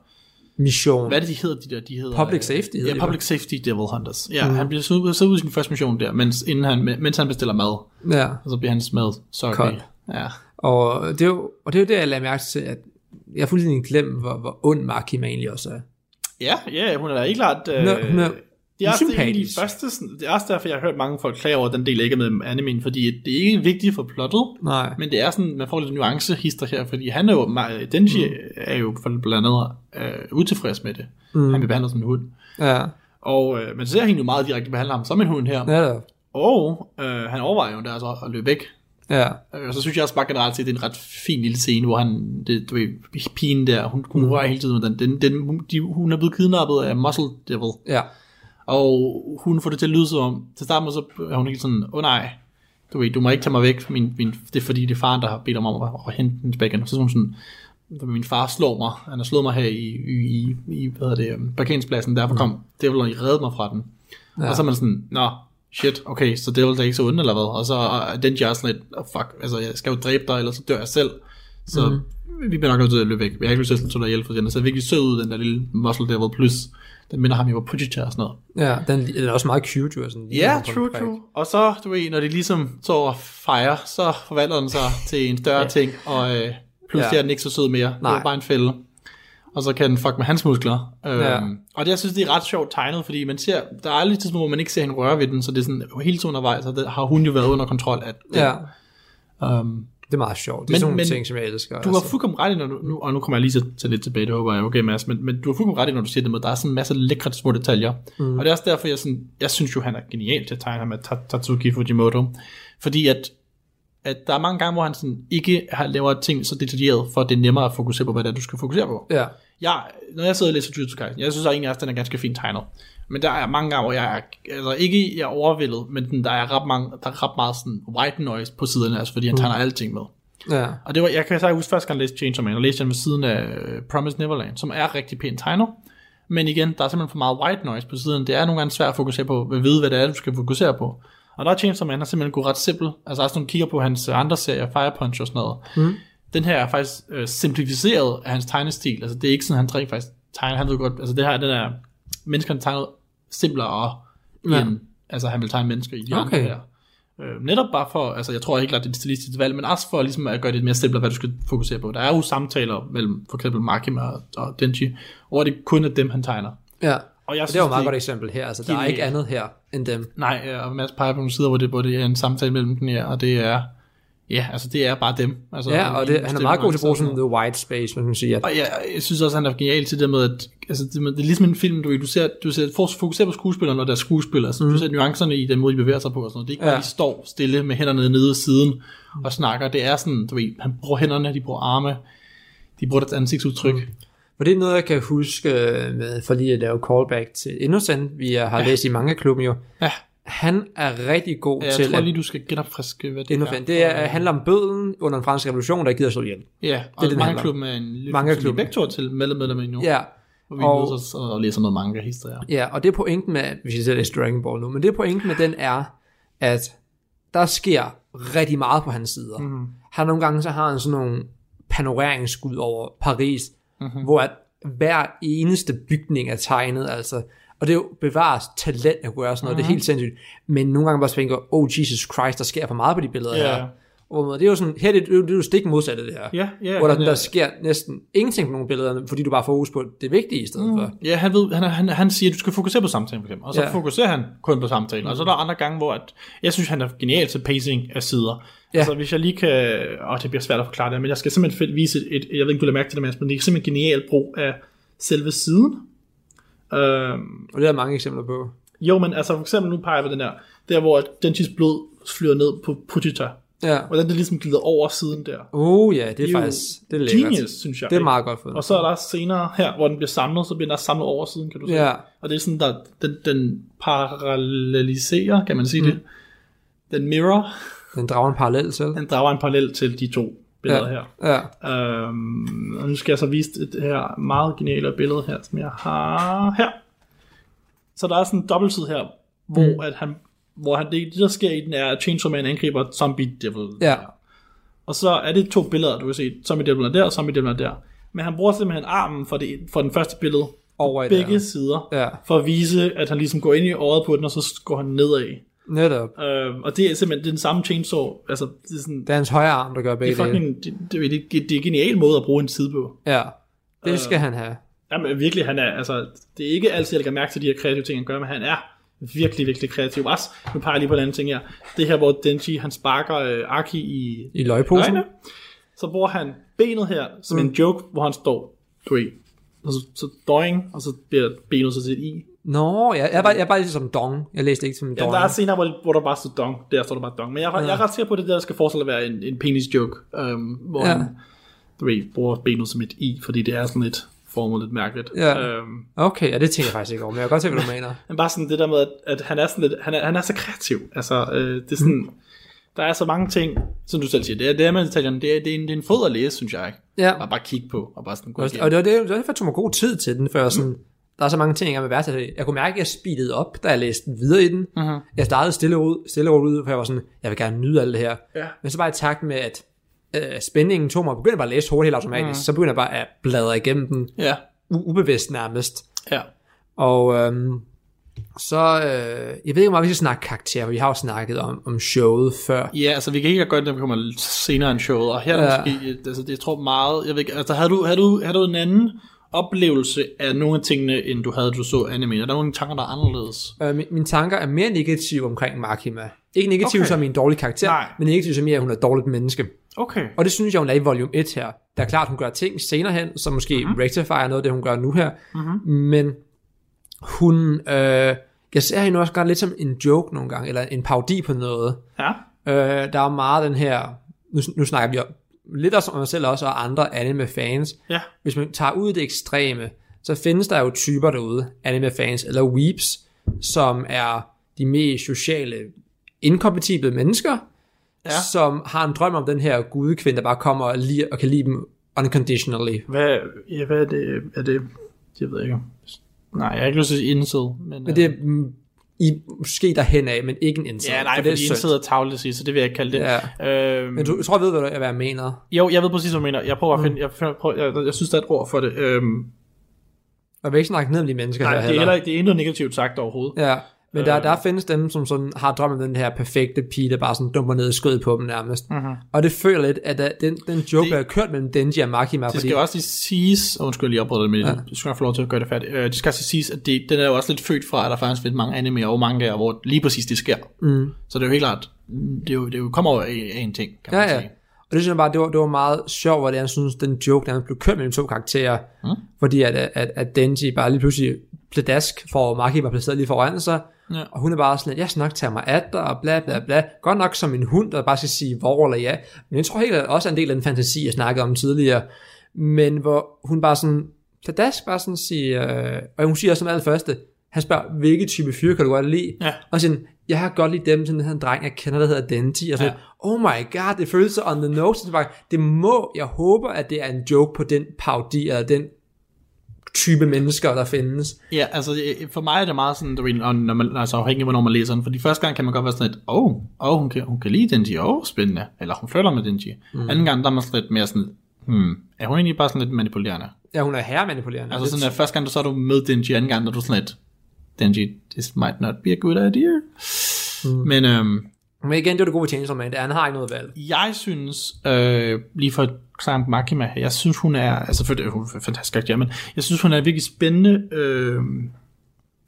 mission. Hvad er det, de hedder, de der? De hedder, Public øh, safety hedder Ja, de public safety devil hunters. Ja, mm. han bliver sat ud, sat ud i sin første mission der, mens, inden han, mens han bestiller mad. Ja, Og så bliver mad soggy. Kold. Ja. og det, er jo, og det er jo det, jeg lader mærke til, at jeg har fuldstændig glemt, hvor, hvor ond Makima egentlig også er. Ja, ja, hun er da ikke klart... Øh, Hun er- hun er det er også det, usympatisk. første, det er også derfor, jeg har hørt mange folk klage over, at den del ikke er med animen, fordi det er ikke vigtigt for plottet, Nej. men det er sådan, man får lidt nuancehister her, fordi han er jo, Denji mm. er jo blandt andet øh, utilfreds med det. Mm. Han bliver behandlet som en hund. Ja, Og øh, man ser hende jo meget direkte behandle ham som en hund her. Ja. Og øh, han overvejer jo der så at løbe væk. Ja, Øh, Og så synes jeg også bare generelt set, det er en ret fin lille scene, hvor han, det, du ved, pigen der, hun, hun rører hele tiden med den. den, den hun, de, hun er blevet kidnappet af Muscle Devil. ja, Og hun får det til at lyde som om, til start med så er hun helt sådan, åh oh, nej, du ved, du må ikke tage mig væk, min, min, det er fordi det er faren, der har bedt om om at, at hente den tilbage igen. Så hun sådan, min far slår mig, han har slået mig her i, i, i, i hvad hedder det, øhm, parkeringspladsen, derfor kom Devil og redde mig fra den. Ja. Og så er man sådan, nå, shit, okay, så Devil er ikke så ond eller hvad? Og så er den er sådan lidt, oh, fuck, altså jeg skal jo dræbe dig, eller så dør jeg selv. Så mm. vi bliver nok nødt til at løbe væk. Vi har ikke lyst til at slå dig ihjel for den. Så er virkelig sød ud, den der lille muscle devil, plus den minder ham jo på Pujita og sådan noget. ja, den, den er også meget cute, jo. Sådan, Ja, en true, true. Og så, du ved, når de ligesom så og fejrer, så forvandler den sig til en større ting, og øh, pludselig Ja. er den ikke så sød mere. Det Nej. er bare en fælde. Og så kan den fuck med hans muskler. Øhm, Ja. Og det, jeg synes, det er ret sjovt tegnet, fordi man ser, der er aldrig tidspunkt, hvor man ikke ser hende røre ved den, så det er sådan hele tiden undervejs, og det har hun jo været under kontrol af. Den. Ja, Um, det er meget sjovt. Det er Men- sådan nogle ting, som jeg elsker. altså. du har fuldkommen ret i, når du, nu, og nu kommer jeg lige til, til lidt tilbage, det håber jeg okay, Mads, men, men du har fuldkommen ret i, når du siger det med, der er sådan en masse lækre små detaljer. Mm. Og det er også derfor, jeg, sådan, jeg synes jo, han er genial til at tegne ham med Ta- Tatsuki Fujimoto. Fordi at, at der er mange gange, hvor han sådan ikke har, laver ting så detaljeret, for at det er nemmere at fokusere på, hvad det er, du skal fokusere på. Ja, Jeg, når jeg sidder og læser Jujutsu Kaisen, jeg synes egentlig også, at den er ganske fint tegnet. Men der er mange gange, hvor jeg er, altså ikke jeg er overvældet, men den, der er ret, mange, der er ret meget sådan white noise på siderne, altså fordi han tegner alting med. ja, Og det var, jeg kan så huske første gang, jeg læste Chainsaw Man, og læste den ved siden af øh, Promised Neverland, som er rigtig pænt tegnet. Men igen, der er simpelthen for meget white noise på siden. Det er nogle gange svært at fokusere på, at vide, hvad det er, du skal fokusere på. Og der er Chainsaw Man, der simpelthen gået ret simpel. Altså også når du kigger på hans øh, andre serier, Fire Punch og sådan noget. Mm. Den her er faktisk øh, simplificeret af hans tegnestil. Altså det er ikke sådan, han rent faktisk tegner. Han ved godt, altså det her, den er, menneskerne tegnet simplere Ja. end, altså han vil tegne mennesker i de Okay. andre her. Øh, netop bare for, altså jeg tror helt klart, det er et stilistisk valg, men også for ligesom at gøre det mere simpelt, hvad du skal fokusere på. Der er jo samtaler mellem for eksempel Makima og, og Denji, hvor det kun er dem, han tegner. Ja. Og jeg Og det er jo et meget godt eksempel her. Altså, der er ikke andet her end dem. Nej, øh, og Mads peger på nogle sider, hvor det, hvor det er en samtale mellem den her, og det er, ja, altså det er bare dem. Altså, Ja, og det, han er meget god til at bruge sådan noget. white space, man kan sige. At, Og ja, jeg synes også, han er genial til det med, at altså, det, det er ligesom en film, du, du ser, du ser fokuserer på skuespillerne, og deres skuespillere, altså, mm. du ser nuancerne i den måde, de bevæger sig på, og sådan noget. Det er ikke bare, Ja. de står stille med hænderne nede ved siden og snakker. Det er sådan, du ved, han bruger hænderne, de bruger arme, de bruger deres ansigtsudtryk. Mm. For det er noget, jeg kan huske øh, med, for lige at lave callback til Innocent, vi har ja. læst i mange klubben jo. Ja, Han er rigtig god jeg til tror at lige, du skal genopfriske, hvad det Innocent. Det er, handler om bøden under den franske revolution, der gider slå ihjel. Ja, og det, den mange klubben er en lille Mange klub, begge er til medlemmer nu. Ja, Og vi og- mødes og, og læser noget manga historier. ja, og det er pointen med, hvis jeg læse Dragon Ball nu, men det er pointen med den er, at der sker rigtig meget på hans sider. Mm. Han nogle gange så har han sådan nogle panoreringsskud over Paris, mm-hmm. hvor at hver eneste bygning er tegnet, altså, og det er jo bevares talent at gøre sådan noget, mm-hmm. det er helt sindssygt, men nogle gange bare tænker, oh Jesus Christ, der sker for meget på de billeder Ja. her. Og det er jo sådan, her er det, det, er jo- stik modsatte det her. Ja, ja, hvor der, han er- der sker næsten ingenting på nogle billeder, fordi du bare fokus på det vigtige i stedet mm. for. Ja, han, ved, han, han, han siger, at du skal fokusere på samtalen, for eksempel. og så Ja. ja. fokuserer han kun på samtalen. Og så er der andre gange, hvor at, jeg synes, han er genial til pacing af sider. Ja. Altså, hvis jeg lige kan... Åh, det bliver svært at forklare det, men jeg skal simpelthen vise et, jeg ved ikke, du mærke til det, men det er simpelthen genial brug af selve siden. Øhm, Og det er der mange eksempler på. jo, men altså for eksempel, nu peger jeg på den der, der hvor Denchis blod flyder ned på Pujita. Ja. Hvordan det ligesom glider over siden der. Oh ja, det er, Det er faktisk det er lækkert. Genius, synes jeg. Det er meget godt fundet. Og så er der senere her, hvor den bliver samlet, så bliver den samlet over siden, kan du se. Ja. Og det er sådan, der, den, den paralleliserer, kan man sige mm. det. Den mirror, Den drager en parallel til. den drager en parallel til de to billeder Ja. her. Ja. Øhm, og nu skal jeg så vise det her meget geniale billede her, som jeg har her. Så der er sådan en dobbeltside her, hvor, mm. at han, hvor han, det, det, der sker i den er, at Chainsaw Man angriber Zombie Devil. Ja. Og så er det to billeder, du kan se. Zombie Devil er der, og Zombie Devil er der. Men han bruger simpelthen armen for, det, for den første billede, Over begge der. sider, Ja. for at vise, at han ligesom går ind i øjet på den, og så går han nedad. Netop. Øh, og det er simpelthen det er den samme chainsaw. Altså, det er sådan, Det er hans højre arm, der gør det begge er dele. fucking, det, det, det, det, det er en genial måde at bruge en side på. Ja. Det skal han have. Jamen virkelig, han er, altså, det er ikke altid, jeg lægger mærke til de her kreative ting, han gør, men han er virkelig, virkelig kreativ. Også, nu peger jeg lige på en anden ting her. Det her, hvor Denji, han sparker øh, Aki i I løgposen. øjnene. Så bruger han benet her som mm. en joke, hvor han står, du ved, og så, så doing, og så bliver benet så til et i. Nå, jeg, jeg, er bare, jeg er bare som dong. Jeg læste ikke som Ja, dong. der er scener, hvor, hvor der bare står dong. Der står der bare dong. Men jeg, er- jeg er ret sikker på, at det der skal forestille at være en, en penis joke, øhm, hvor Ja. ja. han, du ved, bruger benet som et i, fordi det er sådan lidt formet lidt mærkeligt. Ja. Øhm, Okay, ja, det tænker jeg faktisk ikke over, men jeg kan godt se, hvad du mener. Men bare sådan det der med, at, at han er sådan lidt, han er, han er så kreativ. Altså, øh, det er sådan, mm. der er så mange ting, som du selv siger, det er, det er med detaljerne, det er, det er, en, det er en fod at læse, synes jeg. Ja. Bare, bare kigge på, og bare sådan gå Og og det var det, derfor, jeg tog mig god tid til den, før sådan, der er så mange ting, jeg vil være til. Jeg kunne mærke, at jeg speedede op, da jeg læste videre i den. Mhm. Jeg startede stille ud, stille og ud, for jeg var sådan, jeg vil gerne nyde alt det her. Ja. Men så bare i takt med, at øh, spændingen tog mig, begyndte jeg bare at læse hurtigt helt automatisk, Mhm. så begyndte jeg bare at bladre igennem den, Ja, ubevidst nærmest. ja. Og øhm, så, øh, jeg ved ikke, om vi skal snakke karakterer, vi har jo snakket om, om showet før. Ja, altså vi kan ikke gøre det, når vi kommer senere end showet, og her er Ja. måske, altså det jeg tror meget, jeg ved ikke, altså havde du, havde du, havde du en anden oplevelse af nogle af tingene, end du havde, du så anime? Er der nogle tanker, der er anderledes? Øh, min, mine tanker er mere negative omkring Makima. Ikke negative Okay. som i en dårlig karakter, Nej. men negative som i, at hun er et dårligt menneske. Okay. Og det synes jeg, hun er i volume 1 her. Der er klart, hun gør ting senere hen, som måske Mhm. mm-hmm. rectifier noget af det, hun gør nu her. Mm-hmm. Men hun... Øh, jeg ser hende også godt lidt som en joke nogle gange, eller en parodi på noget. Ja. Øh, der er meget den her... Nu, nu snakker vi om, lidt også mig selv også, og andre anime-fans. Ja. Hvis man tager ud det ekstreme, så findes der jo typer derude, anime-fans eller weeps, som er de mest sociale, inkompatible mennesker, Ja. som har en drøm om den her gudekvinde, der bare kommer og, li- og kan lide dem unconditionally. Hvad, ja, hvad er det? Er det, jeg ved ikke. Nej, jeg har ikke lyst til incel, men... Men det er mm, i, måske derhen af, men ikke en indsats. Ja, nej, for det er fordi incel er tavligt at sige, så det vil jeg ikke kalde det. Ja. Øhm, Men du, jeg tror, jeg ved, hvad, du- hvad jeg mener. Jo, jeg ved præcis, hvad du mener. Jeg prøver at finde, jeg, finder- prøver, jeg, jeg synes, der er et ord for det. Øhm, Og vi ikke snakke ned om de mennesker nej, her det er, heller. heller, ikke- det er intet negativt sagt overhovedet. Ja, Men der, der findes dem, som sådan har drømmen om den her perfekte pige, der bare sådan dumper ned i skødet på dem nærmest. Mm-hmm. Og det føler lidt, at der, den, den joke, Det- der er kørt mellem Denji og Makima, Det fordi... skal jo også lige siges, og undskyld, lige opbryder det, men ja. du skal få lov til at gøre det færdigt. Øh, det skal også lige siges, at det, den er jo også lidt født fra, at der faktisk findes mange anime og mangaer, hvor lige præcis det sker. Mm. Så det er jo helt klart, det, er jo, det er jo kommer over af, en ting, kan man Ja, ja. sige. Og det synes jeg bare, det var, det var meget sjovt, hvordan jeg synes, den joke, der blev kørt mellem to karakterer, mm. fordi at, at, at Denji bare lige pludselig pladask for Maki var placeret lige foran sig, Ja. og hun er bare sådan lidt, jeg skal nok tage mig af dig, og bla bla bla. Godt nok som en hund, der bare skal sige hvor eller ja. Men jeg tror helt at også er en del af den fantasi, jeg snakkede om tidligere. Men hvor hun bare sådan, pladask bare sådan siger, øh, og hun siger som alt første, han spørger, hvilke type fyre kan du godt lide? Ja. Og sådan, jeg har godt lide dem, sådan en dreng, jeg kender, der hedder Denji. Og så, Ja. oh my god, det føles så on the nose. Så bare, det må, jeg håber, at det er en joke på den parodi, eller den type mennesker, der findes. Ja, altså øh, for mig er det meget sådan, du ved, når man, altså afhængig af, hvornår man læser den, for de første gang kan man godt være sådan lidt, åh, oh, oh, hun, kan, hun kan lide Denji, åh, oh, spændende, eller hun føler med Denji. Mm. Anden gang, der er man sådan lidt mere sådan, hmm, er hun egentlig bare sådan lidt manipulerende? Ja, hun er herremanipulerende. Altså sådan, at første gang, så er du med Denji, anden gang, der er du sådan lidt, Denji, this might not be a good idea. Mm. Men øhm, Men igen, det er det gode ved Chainsaw Man, det er, han har ikke noget valg. jeg synes, øh, lige for om Makima jeg synes hun er, altså for det hun er fantastisk karakter, men jeg synes hun er virkelig spændende, øh,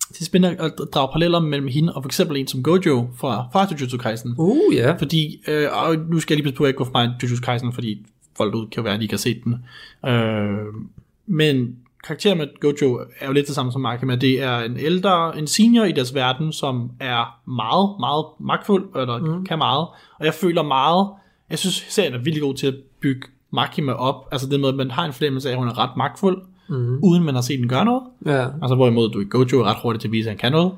det er spændende at drage paralleller mellem hende og for eksempel en som Gojo fra, fra Jujutsu Kaisen. Uh, ja. Fordi, øh, og nu skal jeg lige passe på, at jeg ikke går for mig Jujutsu Kaisen, fordi folk ud kan jo være, at de ikke har set den. Øh, men karakteren med Gojo er jo lidt det samme som Makima. Det er en ældre, en senior i deres verden, som er meget, meget magtfuld, eller mm. kan meget. Og jeg føler meget, jeg synes serien er virkelig god til at bygge Makima op. Altså det med, at man har en fornemmelse af, at hun er ret magtfuld, mm. uden man har set den gøre noget. ja. Altså hvorimod du i Gojo er ret hurtigt til at vise, at han kan noget.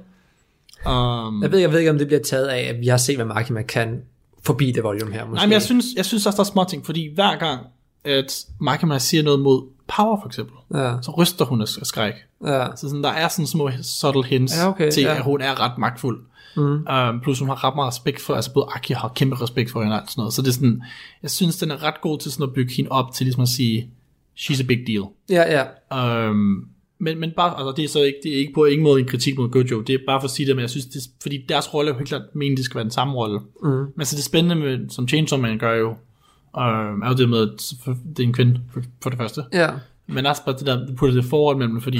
Um, Jeg ved, jeg ved ikke, om det bliver taget af, at vi har set, hvad Makima kan forbi det volume her, måske. Nej, men jeg synes, jeg synes også, der er små ting, fordi hver gang, at Makima siger noget mod Power for eksempel, Ja, så ryster hun af skræk. ja. Så sådan, der er sådan små subtle hints Ja, okay, til, ja. at hun er ret magtfuld. Mm. Um, plus hun har ret meget respekt for, altså både Aki har kæmpe respekt for hende og alt sådan noget. Så det er sådan, jeg synes, den er ret god til sådan at bygge hende op til ligesom at sige, she's a big deal. Ja, ja. Um, men, men bare, altså det er så ikke, det er ikke på ingen måde en kritik mod Gojo, det er bare for at sige det, men jeg synes, det, fordi deres rolle er jo helt klart meningen, det skal være den samme rolle. Mm. Men så det spændende med, som Chainsaw Man gør jo, um, er jo det med, at det er en kvinde, for, for det første. Ja. Men også bare det der, du putter det forhold mellem fordi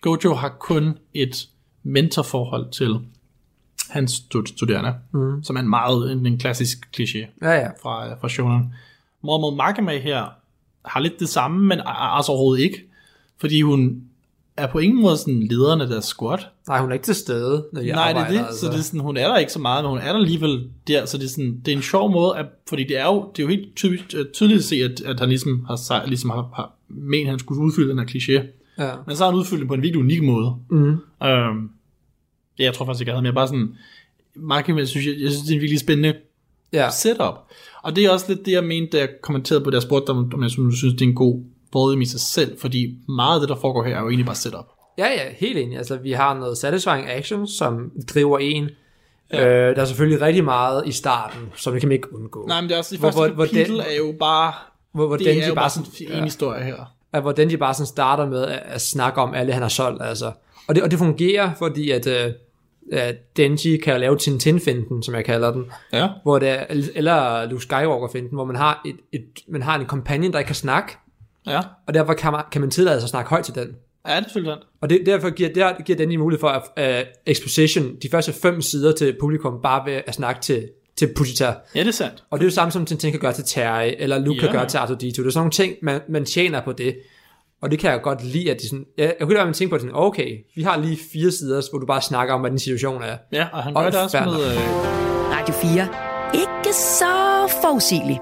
Gojo har kun et mentorforhold til hans stud- studerende, mm. som er en meget en, en klassisk kliché Ja, ja. fra, fra shonen. Hvorimod Makima her har lidt det samme, men altså overhovedet ikke. Fordi hun er på ingen måde sådan lederen af deres squad. Nej, hun er ikke til stede, når de Nej, det er arbejder. det. Altså. Så det er sådan, hun er der ikke så meget, men hun er der alligevel der. Så det er, sådan, det er en sjov måde, at, fordi det er jo, det er jo helt tydeligt, tydeligt at se, at, at han ligesom har, ligesom har, har ment, at han skulle udfylde den her kliché. Ja. Men så har han udfyldt den på en virkelig unik måde. Mm. Øhm, det jeg tror faktisk ikke, jeg havde, men jeg bare sådan, Makima, synes jeg, jeg synes, det er en virkelig spændende Ja. setup. Og det er også lidt det, jeg mente, da jeg kommenterede på det, jeg spurgte dig, om jeg synes, det er en god volume i sig selv, fordi meget af det, der foregår her, er jo egentlig bare setup. Ja, ja, helt enig. Altså, vi har noget satisfying action, som driver en. Ja. Øh, der er selvfølgelig rigtig meget i starten, som det kan man ikke undgå. Nej, men det er også, det Hvor- første hvor- hvor kapitel den- er jo bare, hvor, hvor det er jo bare bare sådan, sådan en historie her. at hvor Denji bare sådan starter med at, at snakke om alle, han har solgt. Altså. Og, det, og det fungerer, fordi at, øh, at Denji kan lave Tintin-finden, som jeg kalder den, Ja. hvor det er, eller Luke Skywalker-finden, hvor man har, et, et, man har en companion, der ikke kan snakke, Ja, og derfor kan man, kan man tillade sig at snakke højt til den. ja det er selvfølgelig. Og det, derfor giver, der, giver Denji mulighed for at uh, exposition de første fem sider til publikum, bare ved at snakke til, til Pushita. Ja, det er sandt. Og det er jo samme som Tintin kan gøre til Terry, eller Luke Ja. kan gøre til Arthur Dito. Det er sådan nogle ting, man, man tjener på det. Og det kan jeg godt lide, at de sådan, jeg, jeg kunne da være, tænke på, at sådan, okay, vi har lige fire sider, hvor du bare snakker om, hvad den situation er. Ja, og han Og gør det også med... Øh, Radio 4. Ikke så forudsigeligt.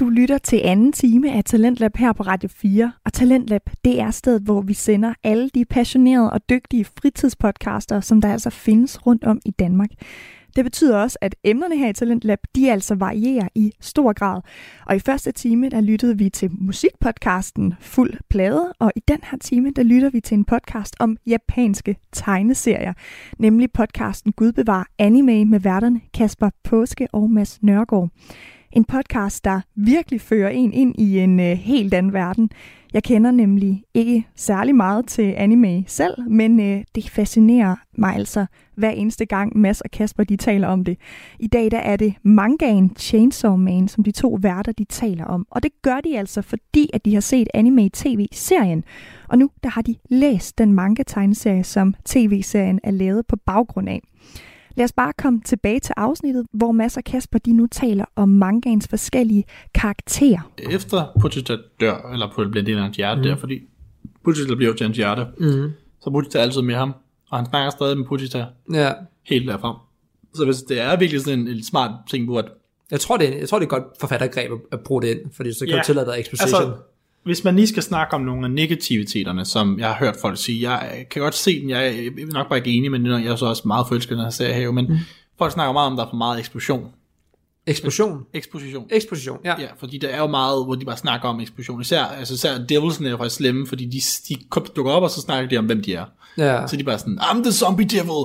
Du lytter til anden time af Talentlab her på Radio 4, og Talentlab, det er stedet, hvor vi sender alle de passionerede og dygtige fritidspodcaster, som der altså findes rundt om i Danmark. Det betyder også, at emnerne her i Talent Lab, de altså varierer i stor grad. Og i første time, der lyttede vi til musikpodcasten Fuld Plade, og i den her time, der lytter vi til en podcast om japanske tegneserier, nemlig podcasten Gud bevar anime med værterne Kasper Påske og Mads Nørgaard. En podcast, der virkelig fører en ind i en øh, helt anden verden. Jeg kender nemlig ikke særlig meget til anime selv, men øh, det fascinerer mig altså hver eneste gang Mads og Kasper de taler om det. I dag der er det mangaen Chainsaw Man, som de to værter de taler om. Og det gør de altså, fordi at de har set anime-tv-serien. Og nu der har de læst den manga-tegneserie, som tv-serien er lavet på baggrund af. Lad os bare komme tilbage til afsnittet, hvor Mads og Kasper de nu taler om mangaens forskellige karakterer. Efter Puchita dør, eller på bliver del af hans hjerte mm. der, fordi Puchita bliver jo til hans hjerte, Mm. så er Puchita altid med ham, og han snakker stadig med Puchita Ja. helt derfra. Så hvis det er virkelig sådan en, en smart ting, hvor at, Jeg tror, det er, jeg tror, det er et godt forfattergreb at, at bruge det ind, fordi så kan Ja. du tillade dig exposition. Altså, hvis man lige skal snakke om nogle af negativiteterne, som jeg har hørt folk sige, jeg kan godt se den, jeg er nok bare ikke enig, men jeg er så også meget forelsket i den her serie her, men mm. folk snakker meget om, at der er for meget eksplosion. Eksplosion. Eksposition. Eksposition, ja. Ja, fordi der er jo meget, hvor de bare snakker om eksplosion. Især, altså især Devils'ene er faktisk slemme, fordi de, de dukker op, og så snakker de om, hvem de er. Ja. Så de bare sådan, I'm the zombie devil.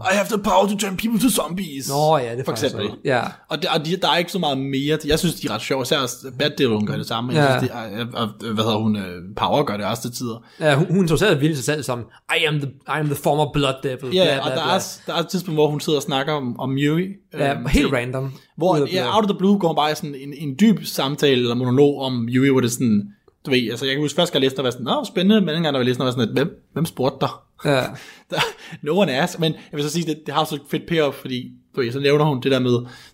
I have the power to turn people to zombies. Nå ja, det er For eksempel. rigtigt. Ja. Og, der, og de, der er ikke så meget mere. Jeg synes, de er ret sjove. Især Bad Devil, hun gør det samme. Jeg Ja. synes, det og, og, hvad hedder hun? øh, Power gør det også til tider. ja hun, hun introducerede vildt sig selv som, I am the, I am the former blood devil. Ja, bla, og bla, der bla. er, der er et tidspunkt, hvor hun sidder og snakker om, om Miri. Ja, øhm, helt ting. random. Hvor, ja, out of the blue går hun bare i sådan en, en dyb samtale eller monolog om Yui, hvor det er sådan, du ved, altså jeg kan huske første gang jeg læste, der var sådan, nå, spændende, men anden gang, der var læste, der var sådan, at, hvem, hvem spurgte dig? Ja. Der, no one asked, men jeg vil så sige, det, det har så et fedt payoff, fordi du ved, så nævner hun det der med,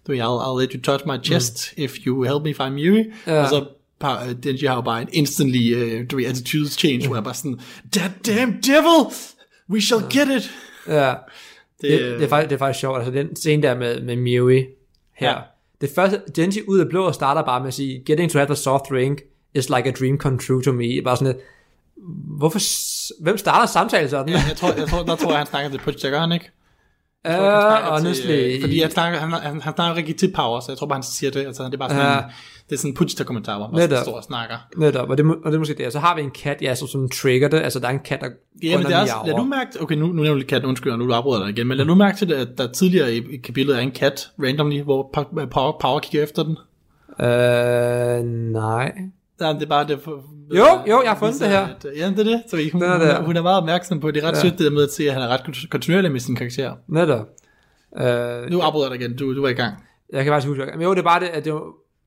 du ved, I'll, I'll let you touch my chest, mm. if you help me find Yui, Ja. og så øh, Denji har jo bare en instantly, uh, du ved, attitude change, hvor jeg bare sådan, that damn devil, we shall get it. ja. Det, Det, det, er faktisk, det er faktisk sjovt. Altså den scene der med, med Miui her. Ja. Det første, Genji ud af blå starter bare med at sige, getting to have a soft drink is like a dream come true to me. Bare sådan et, hvorfor, hvem starter samtalen sådan? Ja, jeg tror, jeg tror, der tror jeg, han snakker til gør han ikke? Uh, honestly. Til, øh, fordi han snakker, han, han, han snakker rigtig til power, så jeg tror bare, han siger det. Altså, det er bare sådan Ja. en, det er sådan en Puchita-kommentar, hvor han Netop. bare står og snakker. Netop, og det, og det er måske det. Og så har vi en kat, ja, som, som trigger det. Altså, der er en kat, der Ja, men det er også, lad du mærke, okay, nu, nu nævner du katten, undskyld, nu afbryder jeg dig igen, men lad du mærke til, at der tidligere i, i kapitlet er en kat, randomly, hvor Power, Power kigger efter den. Øh, nej. Ja, det er bare det for, Jo, jo, jeg har fundet viser, det her. At, ja, det er det. Så hun, er hun, der. er, hun er meget opmærksom på, det er ret Ja. sødt det der med at se, at han er ret kontinuerlig med sin karakter. Netop. Øh, Nu afbryder jeg dig igen, du, du var i gang. Jeg kan faktisk huske, men jo, det er bare det, at det var,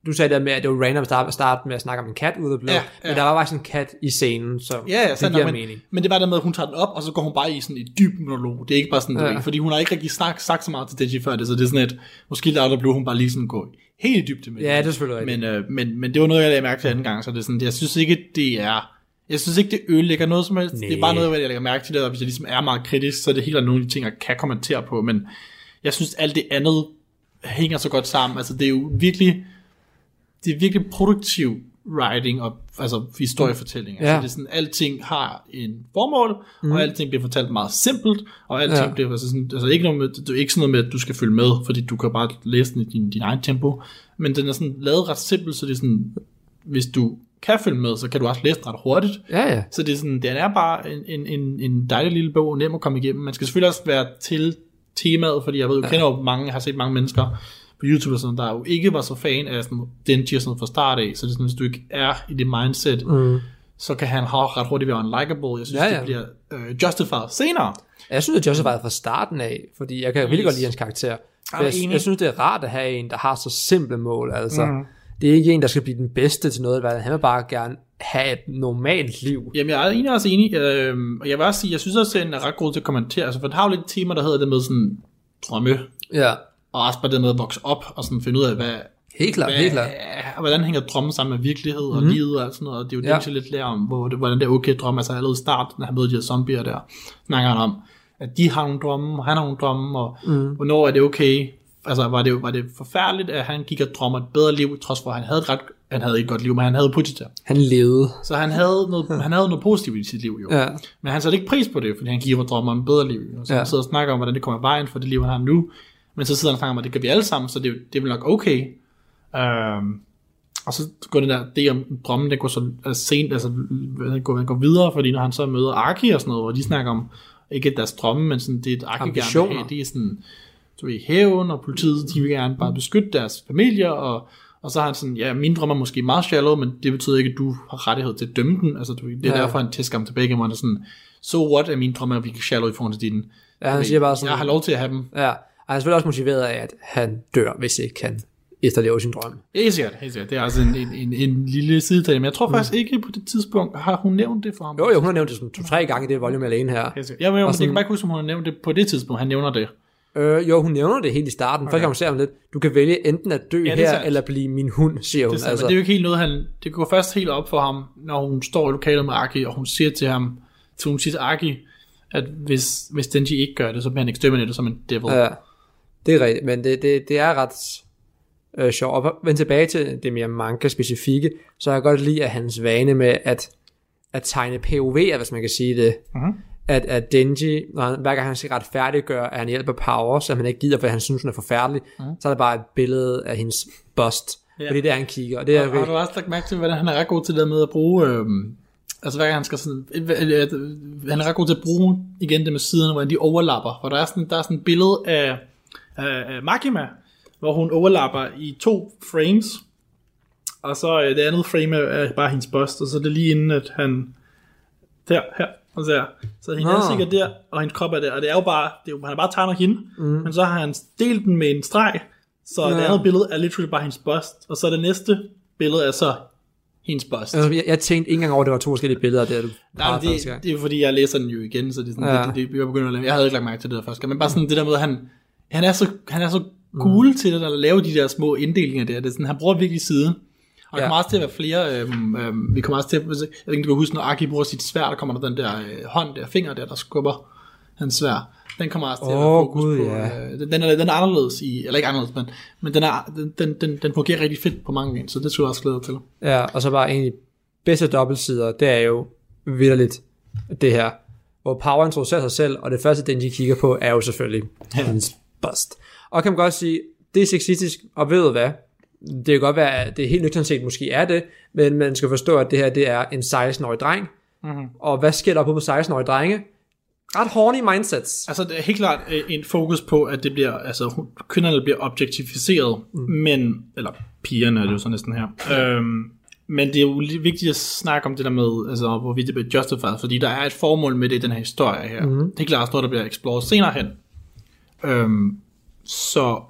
du sagde det med, at det var random at starte, starte med at snakke om en kat ude af blå, Ja, ja, men der var faktisk en kat i scenen, så Ja, ja, det giver nok, men, mening. men det var der med, at hun tager den op, og så går hun bare i sådan et dyb monolog. Det er ikke bare sådan, Ja. ja. fordi hun har ikke rigtig snak, sagt så meget til Denji før det, så det er sådan et, måske der der blev hun bare lige sådan gå helt i dybde med Ja, det er selvfølgelig rigtigt. men, øh, men, men det var noget, jeg lagde mærke til anden gang, så det er sådan, jeg synes ikke, det er, jeg synes ikke, det ødelægger noget som helst. Nej. Det er bare noget, jeg lægger mærke til det, og hvis jeg ligesom er meget kritisk, så er det helt nogle af de ting, jeg kan kommentere på, men jeg synes, alt det andet hænger så godt sammen. Altså, det er jo virkelig, det er virkelig produktiv writing og altså historiefortælling. Altså, Ja. det er sådan, alting har en formål, mm. og alting bliver fortalt meget simpelt, og alting Ja. ja. bliver altså sådan, altså ikke, noget med, det er ikke sådan noget med, at du skal følge med, fordi du kan bare læse den i din, din egen tempo, men den er sådan lavet ret simpelt, så det er sådan, hvis du kan følge med, så kan du også læse den ret hurtigt. Ja, ja. Så det er sådan, den er bare en, en, en, dejlig lille bog, nem at komme igennem. Man skal selvfølgelig også være til temaet, fordi jeg ved, jeg kender jo mange, har set mange mennesker på YouTube og sådan, der jo ikke var så fan af sådan, Denji sådan fra start af, så det er sådan, hvis du ikke er i det mindset, Mm. så kan han ha- ret hurtigt være unlikable. Jeg synes, Ja, ja, det bliver øh, justified senere. Jeg synes, at Joseph var fra starten af, fordi jeg kan virkelig Yes. godt lide hans karakter. Er Jeg, enig. jeg synes, det er rart at have en, der har så simple mål. Altså, mm. Det er ikke en, der skal blive den bedste til noget. Han vil bare gerne have et normalt liv. Jamen, jeg er egentlig også enig, øh, og jeg vil også sige, jeg synes også, at den er ret god til at kommentere, altså, for den har jo lidt tema, der hedder det med sådan drømme, Ja, og også bare det med at vokse op, og sådan finde ud af, hvad, helt klart, hvad, helt klart. hvordan hænger drømmen sammen med virkelighed og Mhm. livet og sådan noget, og det er jo det, Ja. lidt lærer om, hvor det, hvordan det er okay drømme, altså allerede i starten, når han møder de her zombier der, snakker han om, at de har nogle drømme, og han har nogle drømme, og mm. hvornår er det okay, altså var det, var det forfærdeligt, at han gik og drømmer et bedre liv, trods for at han havde et ret, han havde ikke et godt liv, men han havde Puchita. Han levede. Så han havde noget, han havde noget positivt i sit liv jo. Ja. Men han satte ikke pris på det, fordi han gik og drømmer om et bedre liv. Og så Ja. han sidder og snakker om, hvordan det kommer vejen for det liv, han har nu. Men så sidder han og snakker om, at det kan vi alle sammen, så det, er det er vel nok okay. Um, og så går det der, det om drømmen, det går så altså, sent, altså den går, den går videre, fordi når han så møder Aki og sådan noget, hvor de snakker om, ikke deres drømme, men sådan, det er et Aki gerne vil have, det er sådan, så i hævn, og politiet, de vil gerne bare beskytte deres familier, og, Og så har han sådan, ja, min drøm er måske meget shallow, men det betyder ikke, at du har rettighed til at dømme den. Altså, du, det er Ja. derfor, han tæsker ham tilbage, er sådan, so what er min drøm er virkelig shallow i forhold til din. Ja, han siger bare sådan, Jeg har lov til at have dem. Ja, og han er selvfølgelig også motiveret af, at han dør, hvis ikke han efterlever sin drøm. Helt sikkert, helt sikkert. Det er altså en, en, en, en lille sidetal, men jeg tror faktisk ikke på det tidspunkt, har hun nævnt det for ham. Jo, jo, hun har nævnt det sådan to-tre gange i det volume alene her. Helt sikkert. Jeg, jeg, jeg, sådan- kan bare ikke huske, om hun har nævnt det på det tidspunkt, han nævner det. Øh, jo, hun nævner det helt i starten. Okay. Første gang hun ser ham lidt, du kan vælge enten at dø Ja, ja, er her, sandt. eller blive min hund, siger hun. Det, er, altså, men det er jo ikke helt noget, han... Det går først helt op for ham, når hun står i lokalet med Aki, og hun siger til ham, så hun siger til Aki, at hvis, hvis Denji ikke gør det, så bliver han exterminated som en devil. Ja, det er rigtigt, men det, det, det er ret øh, sjovt. Og vende tilbage til det mere manga-specifikke, så jeg godt lide, at hans vane med at, at tegne POV'er, hvis man kan sige det, Mhm. at, at Denji, når han, hver gang han skal retfærdiggøre, at han hjælper Power, som han ikke gider, for han synes, hun er forfærdelig, Mhm. så er der bare et billede af hendes bust. Ja. Fordi det er han kigger, og det er Og har du også lagt mærke til, hvordan han er ret god til det med at bruge... Øhm, altså hver gang han skal sådan... øh, øh, øh, Han er ret god til at bruge igen det med siderne, hvordan de overlapper. For der er sådan, der er sådan et billede af, af Makima, hvor hun overlapper i to frames. Og så øh, det andet frame er, er bare hendes bust, og så er det lige inden, at han... Der, her, og der. Så hendes Nå. ansigt er der, og hendes krop er der. Og det er jo bare... Det er jo, han har bare tegnet hende, mm. men så har han delt den med en streg, så det Ja. andet billede er literally bare hendes bust, og så det næste billede er så hendes bust. altså, jeg, jeg tænkte ikke engang over, at det var to forskellige billeder, der du Nej, det, det er jo fordi, jeg læser den jo igen, så det er sådan, Ja. det, det, det, jeg, begynder at lave. jeg havde ikke lagt mærke til det der første men bare sådan det der med, at han, han er så, han er så cool mm. til det, at lave de der små inddelinger der. Det er sådan, han bruger virkelig siden. Og der Ja. kommer også til at være flere, øhm, øhm, vi kommer også til at, jeg ved ikke, du kan huske, når Aki bruger sit svær, der kommer der den der øh, hånd der, finger der, der skubber hans svær. Den kommer også til at være fokus Gud, på. ja. Øh, den, er, den er anderledes i, eller ikke anderledes, men, men den, er, den, den, den, den fungerer rigtig fedt på mange gange, så det tror jeg også glæder til. Ja, og så bare de bedste dobbeltsider, det er jo vidderligt det her, hvor Power introducerer sig selv, og det første, den de kigger på, er jo selvfølgelig hans bust. Og kan man godt sige, det er sexistisk, og ved hvad, det kan godt være, at det helt nøgternt set måske er det, men man skal forstå, at det her, det er en 16-årig dreng, mm-hmm. og hvad sker der på på 16-årige drenge? Ret horny mindsets. Altså, det er helt klart øh, en fokus på, at det bliver, altså, kvinderne bliver objektificeret, mm. men, eller pigerne er det jo så næsten her. Øhm, men det er jo vigtigt at snakke om det der med, altså, hvorvidt det bliver justified, fordi der er et formål med det i den her historie her. Mm. Det er klart også noget, der bliver exploret senere hen. Øhm, så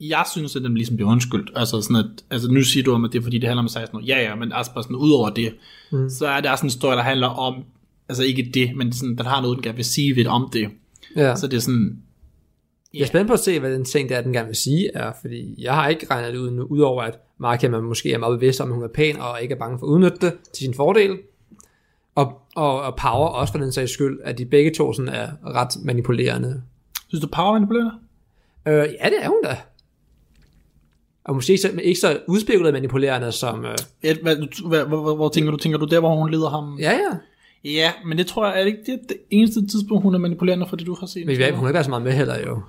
jeg synes, at den ligesom bliver undskyldt. Altså, sådan at, altså nu siger du om, at det er fordi, det handler om 16 år. Ja, ja, men altså bare sådan, ud over det, mm. så er der sådan en historie, der handler om, altså ikke det, men sådan, den har noget, den gerne vil sige lidt om det. Ja. Så det er sådan, Jeg er spændt på at se, hvad den ting, der den gerne vil sige, er, fordi jeg har ikke regnet det ud nu, udover at Markia man måske er meget bevidst om, at hun er pæn, og ikke er bange for at udnytte det til sin fordel. Og, og, og Power også for den sags skyld, at de begge to sådan er ret manipulerende. Synes du power manipulerende? Øh, ja, det er hun da. Og måske ikke så, ikke så udspekuleret manipulerende som... Øh, Ja, hvad, du- hvad, hvor, hvor, tænker du? Tænker du der, hvor hun leder ham? ja, ja. ja men det tror jeg, er det ikke det, det eneste tidspunkt, hun er manipulerende for det, du har set? Men vi- hun har ikke været så meget med heller, jo.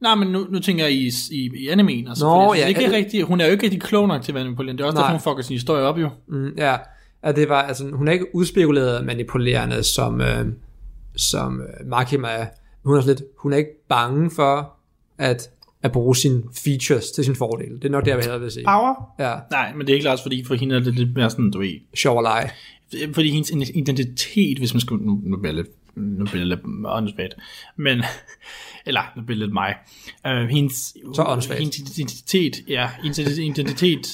Nej, men nu, nu tænker jeg i, i, i animen. Altså, Nå, ja, er ikke ja. rigtig, hun er jo ikke rigtig klog nok til at være manipulerende. Det er også Nej. derfor, hun fucker sin historie op jo. Mm, ja, at det var, altså, hun er ikke udspekuleret manipulerende, som, øh, som øh, Makima er. Hun er, sådan lidt, hun er ikke bange for at, at bruge sine features til sin fordel. Det er nok det, jeg vil hellere vil sige. Power? Ja, Nej, men det er ikke klart, fordi for hende er det lidt mere sådan, du ved, sjov og lege. fordi hendes identitet, hvis man skulle, nu, nu bliver lidt, nu bliver jeg lidt åndssvagt, men, eller, nu bliver det lidt mig, uh, hendes, Så åndssvagt. hendes identitet, ja, hendes identitet,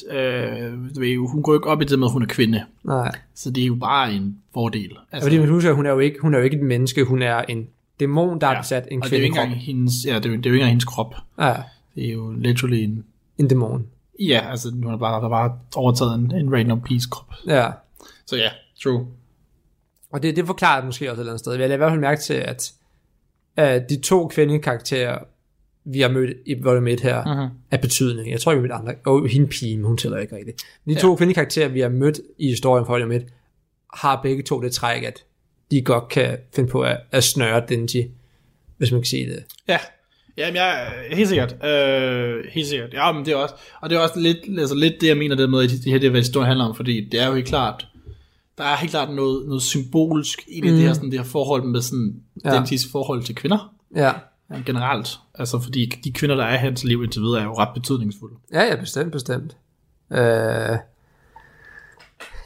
du ved, hun går jo ikke op i det med, at hun er kvinde, Nej. så det er jo bare en fordel. Altså, Altså, fordi man husker, hun er jo ikke, hun er jo ikke et menneske, hun er en dæmon, der ja, har besat en og det er jo ikke engang hendes, ja, det er jo, det er jo ikke engang hendes krop, Ja, det er jo literally en, en dæmon. ja, altså, nu har bare, der bare overtaget en, en random piece krop. Ja. Så ja, true. Og det, det forklarer måske også et eller andet sted. Jeg lader i hvert fald mærke til, at, at de to kvindekarakterer, vi har mødt i volume 1 her, uh-huh. er betydning. Jeg tror, vi har mødt andre. Og hende pige, men hun tæller ikke rigtigt. De to kvindekarakterer, vi har mødt i historien for volume 1, har begge to det træk, at de godt kan finde på at, at snøre Denji, hvis man kan sige det. Ja, Jamen, jeg helt sikkert. Øh, helt sikkert. Ja, men det er også, og det er også lidt, altså lidt det, jeg mener det med, at det her det er, hvad historien handler om, fordi det er jo helt klart, der er helt klart noget, noget symbolsk i det, mm. det, her, sådan, det her forhold med sådan, Ja. Dentis forhold til kvinder Ja, ja, generelt. Altså, fordi de kvinder, der er i hans liv indtil videre, er jo ret betydningsfulde. ja, ja bestemt, bestemt. Øh,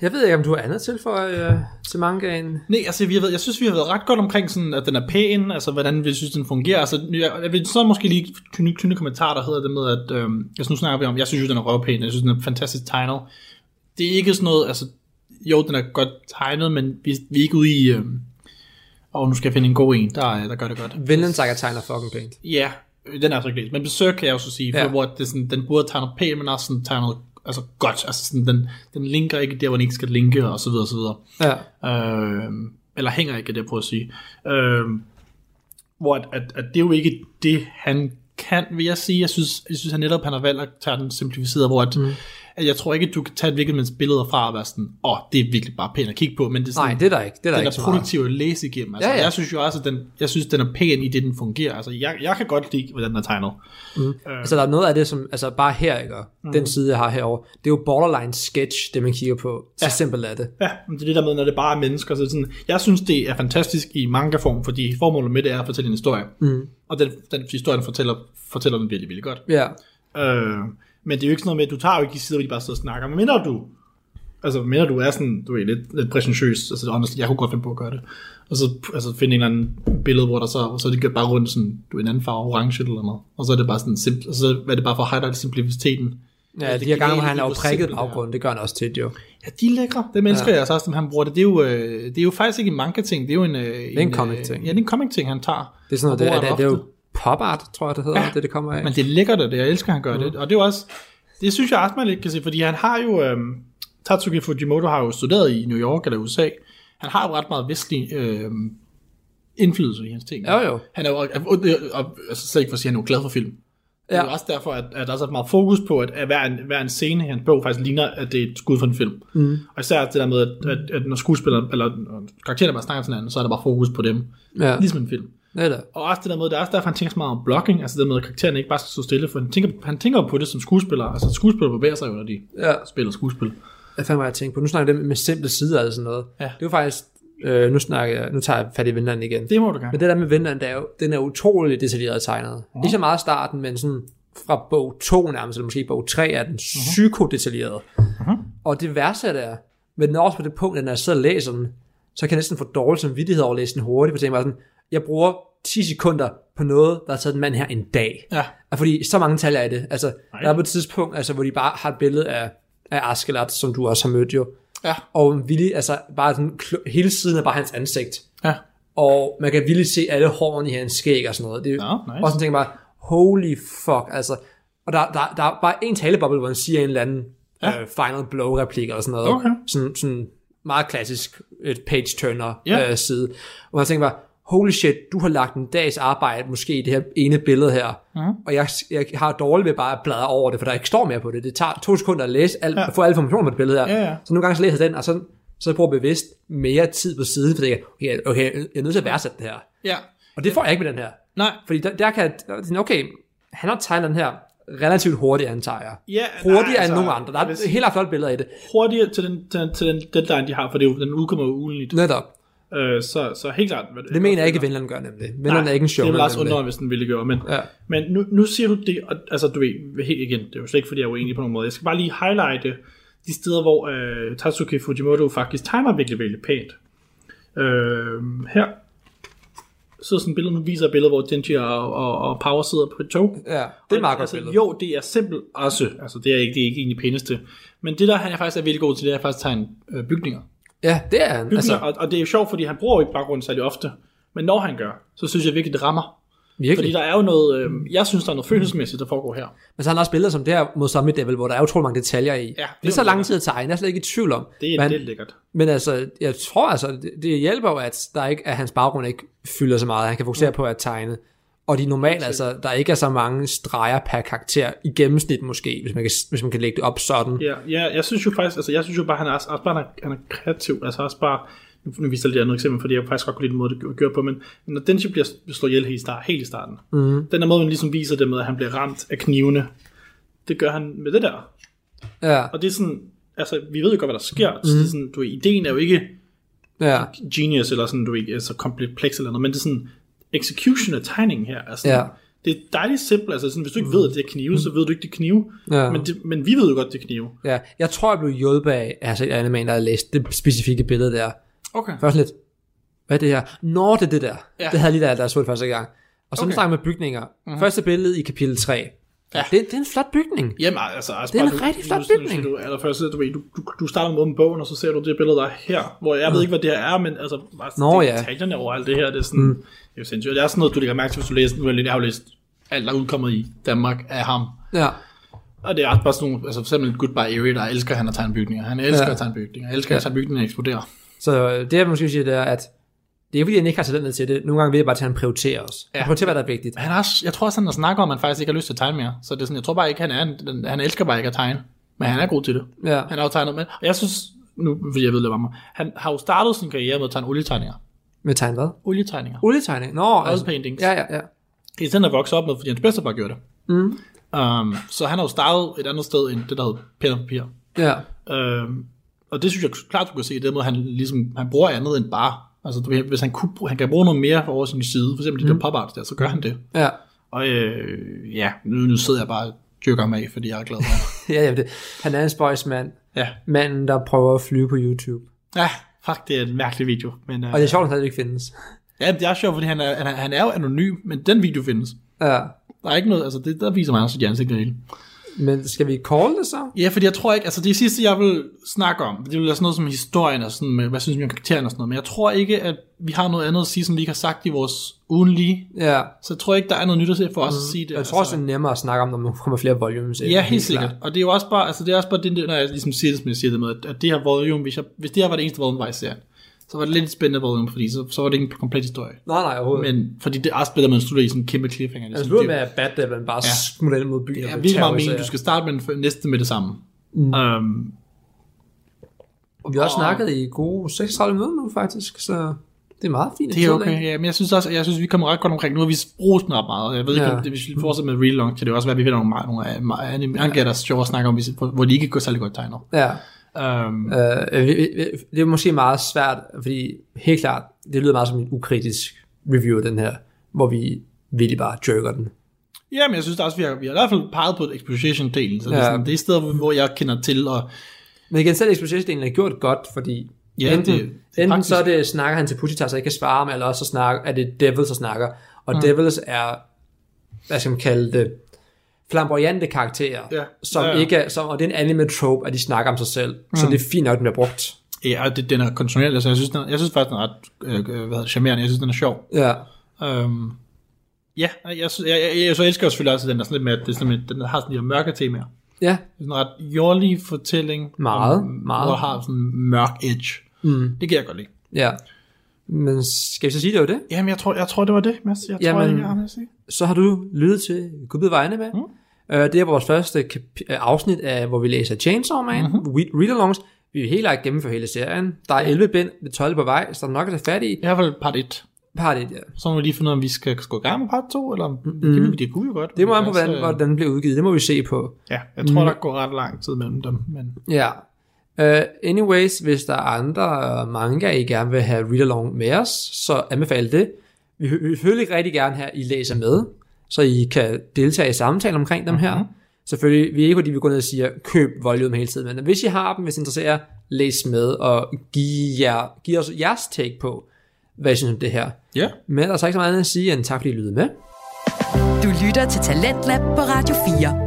jeg ved ikke, om du har andet til for øh, til mangaen. Nej, altså vi har været, jeg synes, vi har været ret godt omkring, sådan, at den er pæn, altså hvordan vi synes, den fungerer. Altså, jeg, jeg vil så måske lige tyne, tyne kommentar, der hedder det med, at øh, altså, nu snakker vi om, jeg synes jo, den er røvpæn, jeg synes, den er fantastisk tegnet. Det er ikke sådan noget, altså, jo, den er godt tegnet, men vi, vi er ikke ude i, øh, og nu skal jeg finde en god en, der, der gør det godt. Vinland Saga tegner fucking pænt. Ja, den er altså ikke læst. Men besøg kan jeg også sige, for Ja. hvor det sådan, den burde tegne pænt, men også sådan tegnet altså godt. Altså sådan, den, den linker ikke der, hvor den ikke skal linke, og så videre, og så videre. Ja. Øh, eller hænger ikke, det jeg prøver at sige. Øh, hvor at, at, at det er jo ikke det, han kan, vil jeg sige. Jeg synes, jeg synes han netop han har valgt at tage den simplificeret, hvor at, mm. Jeg tror ikke, at du kan tage et hvilket billeder fra og være sådan, åh, oh, det er virkelig bare pænt at kigge på, men det er sådan, Nej, det er der ikke. Det er der den ikke er produktiv at læse igennem. Altså, Ja, ja. Jeg synes jo også, at den, jeg synes, den er pæn i det, den fungerer. Altså, jeg, jeg kan godt lide, hvordan den er tegnet. Altså der er noget af det, som, altså bare her, ikke? Mm. Den side, jeg har herovre, det er jo borderline sketch, det man kigger på. Så ja. Simpelt er det. Ja, men det er det der med, når det bare er mennesker. Så sådan, jeg synes, det er fantastisk i manga-form, fordi formålet med det er at fortælle en historie. Mm. Og den, den historie, den fortæller, fortæller den virkelig, virkelig godt. Ja. Øh, men det er jo ikke sådan noget med, at du tager jo ikke de sider, hvor de bare sidder og snakker. Men mindre du, altså mindre du er sådan, du er lidt, lidt præsentøs, altså honestly, jeg kunne godt finde på at gøre det. Og så altså, finde en eller anden billede, hvor der så, og så er det bare rundt sådan, du er en anden farve, orange eller noget. Og så er det bare sådan simpelt, og så er det bare for at highlight simpliciteten. Ja, det de her gange, hvor han hvor prikket baggrund, det gør han også tit jo. Ja, de er lækre. Det mennesker ja. jeg så også, dem han bruger det. Det er jo, øh, det er jo faktisk ikke en manga-ting, det er jo en... Øh, det er en comic-ting. Ja, det er en comic-ting, han tager. Det er sådan noget, Og det, det, det er jo ofte. pop art, tror jeg, det hedder, ja. Ja. det det kommer af. Men det er lækkert, og det jeg elsker, at han gør mm. det. Og det er også... Det synes jeg også, man lidt kan se, fordi han har jo... Øhm, Tatsuki Fujimoto har jo studeret i New York eller USA. Han har jo ret meget vestlig øhm, indflydelse i hans ting. Jo, jo. Han er jo, og, og, og, altså slet ikke for at sige, at han er jo glad for film. Ja. Det er Ja. jo også derfor, at, at der er så meget fokus på, at, at hver, en, hver en scene i hans bog faktisk ligner, at det er et skud fra en film. Mm. Og især det der med, at, at, at når skuespillere, eller karaktererne bare snakker til hinanden, så er der bare fokus på dem. Ja, Ligesom en film. Det det. Og også det der med, det er også derfor, han tænker så meget om blocking, altså det med, at karaktererne ikke bare skal stå stille, for han tænker, han tænker på det som skuespiller, altså skuespillere bevæger sig jo, når de Ja. spiller skuespil. Jeg fandt mig at tænke på, nu snakker jeg det med simple sider og sådan noget. Ja. Det er jo faktisk, øh, nu snakker jeg, nu tager jeg fat i Vinland igen. Det må du gerne. Men det der med Vinland, det er jo, den er utrolig detaljeret tegnet. Ja. Ikke så meget starten, men sådan fra bog 2 nærmest, eller måske bog 3, er den psykodetaljeret. Uh-huh. Og det værste er, men den er også på det punkt, at når jeg sidder og læser den, så kan jeg næsten få dårlig samvittighed over at læse den hurtigt, for jeg tænker bare sådan, jeg bruger 10 sekunder på noget, der har taget en mand her en dag. Ja. Og fordi så mange tal er i det. Altså, Nej. der er på et tidspunkt, altså, hvor de bare har et billede af, af Askelat, som du også har mødt jo. Ja. Og Willy, altså bare sådan, hele siden er bare hans ansigt. Ja. Og man kan vildt se alle hårene i hans skæg og sådan noget. Det er Nå, nice. Og sådan tænker jeg bare, holy fuck, altså. Og der, der, der er bare en taleboble, hvor han siger en eller anden ja. øh, final blow replik eller sådan noget. Okay. Sådan, sådan meget klassisk et page turner Ja. øh, side. Hvor jeg tænker bare, holy shit, du har lagt en dags arbejde måske i det her ene billede her, Mhm. og jeg, jeg har dårligt ved bare at bladre over det, for der ikke står mere på det. Det tager to sekunder at læse, al, ja. få alle informationer på det billede her. Ja, ja. Så nogle gange så læser jeg den, og så, så bruger jeg bevidst mere tid på siden, for jeg okay, okay, jeg er nødt til at værdsætte det her. Ja. Og det får jeg ikke med den her. Nej. Fordi der, der kan jeg, okay, han har tegnet den her relativt hurtigt, antager jeg. Ja, Hurtigere nej, end altså, nogen andre. Der jeg er sige- helt flot billeder i det. Hurtigere til den, til, den- til den deadline, de har, for det er den udkommer jo ugenligt. Netop. Øh, så, så helt klart. hvad Det mener jeg ikke, at Vinland gør nemlig. Vinland er ikke en show. Det vil også undre mig, hvis den ville gøre. Men, Ja. men nu, nu siger du det, og, altså du ved, helt igen, det er jo slet ikke, fordi jeg er uenig på nogen måde. Jeg skal bare lige highlighte de steder, hvor øh, Tatsuki Fujimoto faktisk tegner virkelig, virkelig pænt. Øh, her så sådan et billede, nu viser et billede, hvor Denji og, og, og Power sidder på et tog. Ja, det er et meget altså, billede. Jo, det er simpelt også. Altså, det er ikke, det er ikke egentlig pæneste. Men det der, han er faktisk er virkelig god til, det er faktisk at tegne øh, bygninger. Ja, det er han. Altså, og, og, det er jo sjovt, fordi han bruger ikke baggrunden særlig ofte. Men når han gør, så synes jeg virkelig, det rammer. Fordi virkelig. der er jo noget, øh, jeg synes, der er noget følelsesmæssigt, der foregår her. Men så har han også billeder som det her mod Zombie Devil, hvor der er utrolig mange detaljer i. det det, er det er så lang tid at tegne, jeg er slet ikke i tvivl om. Det er, men, det er lækkert. men altså, jeg tror altså, det, det hjælper jo, at, der ikke, at hans baggrund ikke fylder så meget. Han kan fokusere på at tegne. Og de normalt, altså, der ikke er så mange streger per karakter i gennemsnit måske, hvis man kan, hvis man kan lægge det op sådan. Ja, ja, jeg synes jo faktisk, altså jeg synes jo bare, han er også, bare, han er, han er kreativ, altså også bare, nu, nu viser jeg lige et andet eksempel, fordi jeg faktisk godt kunne lide den måde, det gør på, men når Denji bliver slået ihjel helt i, start, helt i starten, mm. den der måde, man ligesom viser det med, at han bliver ramt af knivene, det gør han med det der. Ja, Og det er sådan, altså vi ved jo godt, hvad der sker, mm. så det er sådan, du ideen er jo ikke ja, genius, eller sådan, du ved, altså kompleks eller noget, men det er sådan, execution af tegningen her, er sådan, Ja. det er dejligt simpelt, altså sådan, hvis du ikke ved, at det er knive, så ved du ikke, det er knive, Ja. men, det, men vi ved jo godt, det er knive. Ja, jeg tror, jeg blev hjulpet af, altså et anime, der har læst det specifikke billede der. Okay. Først lidt, hvad er det her? Nå, det er det der. Ja. Det havde lige da, da jeg så det første gang. Og så Okay. okay. snakker med bygninger. Mm-hmm. Første billede i kapitel 3. Ja. Ja. Det, det er en flot bygning. Jamen, altså, altså Det er en bare, rigtig flot nu- nu- bygning. Du, allerførst, du, du, du, du starter med åben bogen, og så ser du det billede, der er her, hvor jeg ved ikke, hvad det her er, men altså, bare Nå, det, ja. detaljerne over alt det her, det er sådan, mm. det er sindssygt. Det er sådan noget, du lægger mærke til, hvis du læser, nu jeg, har jo læst alt, der er udkommet i Danmark af ham. Ja. Og det er bare sådan nogle, altså for eksempel Goodbye Eerie, der elsker han at tegne bygninger. Han elsker Ja. at tegne bygninger. Han elsker at tegne bygninger eksploderer. Så øh, det jeg måske sige, det er, at det er ikke fordi, han ikke har talentet til det. Nogle gange vil jeg bare til, at han prioriterer os. Ja. Han prioriterer, hvad der er vigtigt. Han har, også- jeg tror også, han snakker om, at han faktisk ikke har lyst til at tegne mere. Så det er sådan, jeg tror bare ikke, han er han elsker bare ikke at tegne. Men han er god til det. Ja. Han har jo tegnet med. Og jeg synes, nu fordi jeg ved det var mig, han har jo startet sin karriere med at tegne olietegninger. Med tegn hvad? Olietegninger. Olietegning. Nå, Oil paintings. Ja, ja, ja. Det er den, der vokset op med, fordi hans bedste bare gjorde det. Mm. Um, så han har jo startet et andet sted end det, der hedder pen og papir. Ja. Um, og det synes jeg klart, du kan se, det er den måde, han, ligesom, han bruger andet end bare. Altså, du hvis han, kunne, han kan bruge noget mere over sin side, for eksempel de der pop arts der, så gør han det. Ja. Og øh, ja, nu, nu sidder jeg bare og dyrker ham af, fordi jeg er glad for ham. Ja, det. Han er en spøjsmand. ja. Manden, der prøver at flyve på YouTube. ja, fuck, det er en mærkelig video. Men, øh, Og det er sjovt, at han ikke findes. ja, det er sjovt, fordi han er, han, er, han er jo anonym, men den video findes. Ja. Der er ikke noget, altså det, der viser mig også sit ansigt hele. Men skal vi call det så? Ja, fordi jeg tror ikke, altså det sidste, jeg vil snakke om, det vil være sådan noget som historien og sådan, med, hvad synes vi om karaktererne og sådan noget, men jeg tror ikke, at vi har noget andet at sige, som vi ikke har sagt i vores ugenlige, Ja. så jeg tror ikke, der er noget nyt at se for os at sige det. Jeg tror også, det er nemmere at snakke om, når man kommer flere volumes. Ja, helt sikkert. klart. Og det er jo også bare, altså det er også bare det, når jeg ligesom siger det, som jeg siger det med, at- at det her volume, hvis, jeg, hvis det her var det eneste volume, var i serien, så var det lidt spændende volume, fordi så, så var det ikke en komplet historie. Nej, nej, overhovedet. Men, fordi det også spiller, man slutter i sådan en kæmpe cliffhanger. altså, Ligesom, slutter med, at Bad Devil bare Ja. smutter ind mod byen. det og er virkelig meget meningen, du skal starte med den næste med det samme. Mm. Um, Og vi har også snakket i gode 36 minutter nu, faktisk. Så det er meget fint. det er okay, ja, men jeg synes også, jeg synes, vi kommer ret godt omkring. Nu har vi brugt den ret meget. Jeg ved ikke, Ja. om det, hvis vi fortsætter med read along, kan det også være, at vi finder nogle, nogle, nogle anime, anime, der er sjovt at snakke om, hvor de ikke går særlig godt tegnet. Ja. Um, Øh, det er måske meget svært, fordi helt klart, det lyder meget som en ukritisk review, den her, hvor vi virkelig bare jerker den. Ja, men jeg synes også, vi har, vi har i hvert fald peget på exposition-delen, så det, er Ja. sådan, det er steder, hvor- jeg kender til, og Men igen, selv exposition er gjort godt, fordi Ja, ja, enten, det- det, enten så er det, snakker han til Pushita, så ikke kan svare ham, eller også så snakker, er det Devils, der snakker. Og mm. Devils er, hvad skal man kalde det, flamboyante karakterer, Ja. som Ja, ja. ikke er, som, og det er en anime trope, at de snakker om sig selv. Mm. Så det er fint nok, at den bliver brugt. ja, og det, den er kontinuerlig, altså jeg synes, den, er- jeg synes faktisk, den er ret øh, øh, hvad hedder charmerende, jeg synes, den er sjov. Ja, Um, ja, jeg, jeg, jeg, jeg, så elsker selvfølgelig også, den er sådan lidt med, at det er sådan lidt, den har sådan de her mørke temaer. ja, Det er sådan en ret jordlig fortælling. Meget, om- meget. Hvor har sådan en mørk edge. mm, Det kan jeg godt lide. ja. Men skal vi så sige, det var det? Jamen, jeg tror, jeg tror det var det, Mads. Jeg tror Jamen- ikke, jeg har at sige. så har du lyttet til Gud bevegne med. Mm. Uh, det er vores første øh, afsnit af, hvor vi læser Chainsaw Man, Mhm. mm-hmm. read-alongs. Vi er helt lagt gennemføre hele serien. Der er 11 bind, er 12 på vej, så der er nok at tage fat i. I hvert fald part 1. Part 1, ja. Så må vi lige finde ud af, om vi skal gå i gang med part 2, eller mm-hmm. det, det kunne vi godt. Det må an på, hvordan, hvordan den bliver udgivet. Det må vi se på. Ja, jeg tror, der går ret lang tid mellem dem. Men Ja. Uh, anyways, hvis der er andre manga, I gerne vil have read-along med os, så anbefale det. Vi vil vi vil selvfølgelig rigtig gerne have, at I læser med, så I kan deltage i samtalen omkring dem Mhm. her. Selvfølgelig, vi er ikke fordi, vi går ned og siger, køb volume hele tiden, men hvis I har dem, hvis I interesserer, læs med og giv, jer, giv os jeres take på, hvad I synes om det her. ja, Men der er så ikke så meget andet at sige, end tak fordi I lyttede med. Du lytter til Talentlab på Radio 4.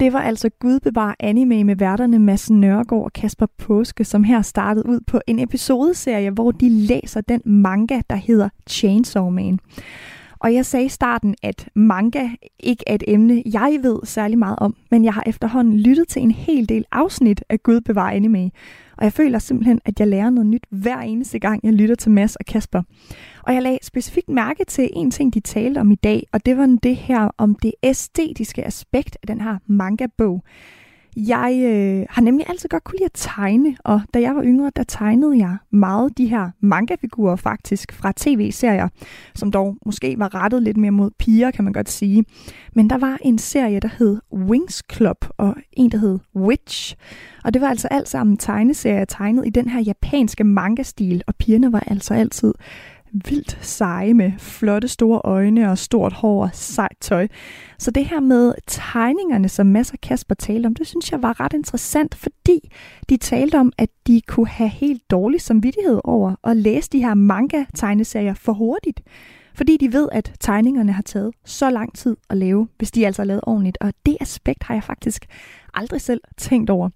Det var altså Gud bevar anime med værterne Mads Nørgaard og Kasper Påske, som her startede ud på en episodeserie, hvor de læser den manga, der hedder Chainsaw Man. Og jeg sagde i starten, at manga ikke er et emne, jeg ved særlig meget om, men jeg har efterhånden lyttet til en hel del afsnit af Gud bevar anime. Og jeg føler simpelthen, at jeg lærer noget nyt hver eneste gang, jeg lytter til Mads og Kasper. Og jeg lagde specifikt mærke til en ting, de talte om i dag, og det var det her om det æstetiske aspekt af den her manga-bog. Jeg øh, har nemlig altid godt kunne lide at tegne, og da jeg var yngre, der tegnede jeg meget de her mangafigurer faktisk fra tv-serier, som dog måske var rettet lidt mere mod piger, kan man godt sige. Men der var en serie, der hed Wings Club, og en, der hed Witch. Og det var altså alt sammen tegneserier tegnet i den her japanske manga-stil, og pigerne var altså altid vildt seje med flotte store øjne og stort hår og sejt tøj. Så det her med tegningerne, som Mads og Kasper talte om, det synes jeg var ret interessant, fordi de talte om, at de kunne have helt dårlig samvittighed over at læse de her manga-tegneserier for hurtigt. Fordi de ved, at tegningerne har taget så lang tid at lave, hvis de altså er lavet ordentligt. Og det aspekt har jeg faktisk aldrig selv tænkt over.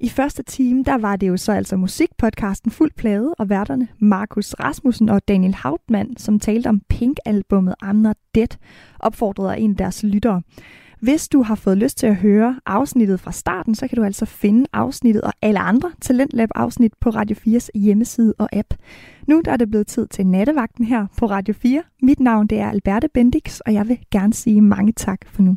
I første time, der var det jo så altså musikpodcasten Fuld Plade, og værterne Markus Rasmussen og Daniel Hauptmann, som talte om Pink-albummet I'm Not Dead, opfordrede af en af deres lyttere. Hvis du har fået lyst til at høre afsnittet fra starten, så kan du altså finde afsnittet og alle andre Talentlab-afsnit på Radio 4's hjemmeside og app. Nu der er det blevet tid til nattevagten her på Radio 4. Mit navn det er Alberte Bendix, og jeg vil gerne sige mange tak for nu.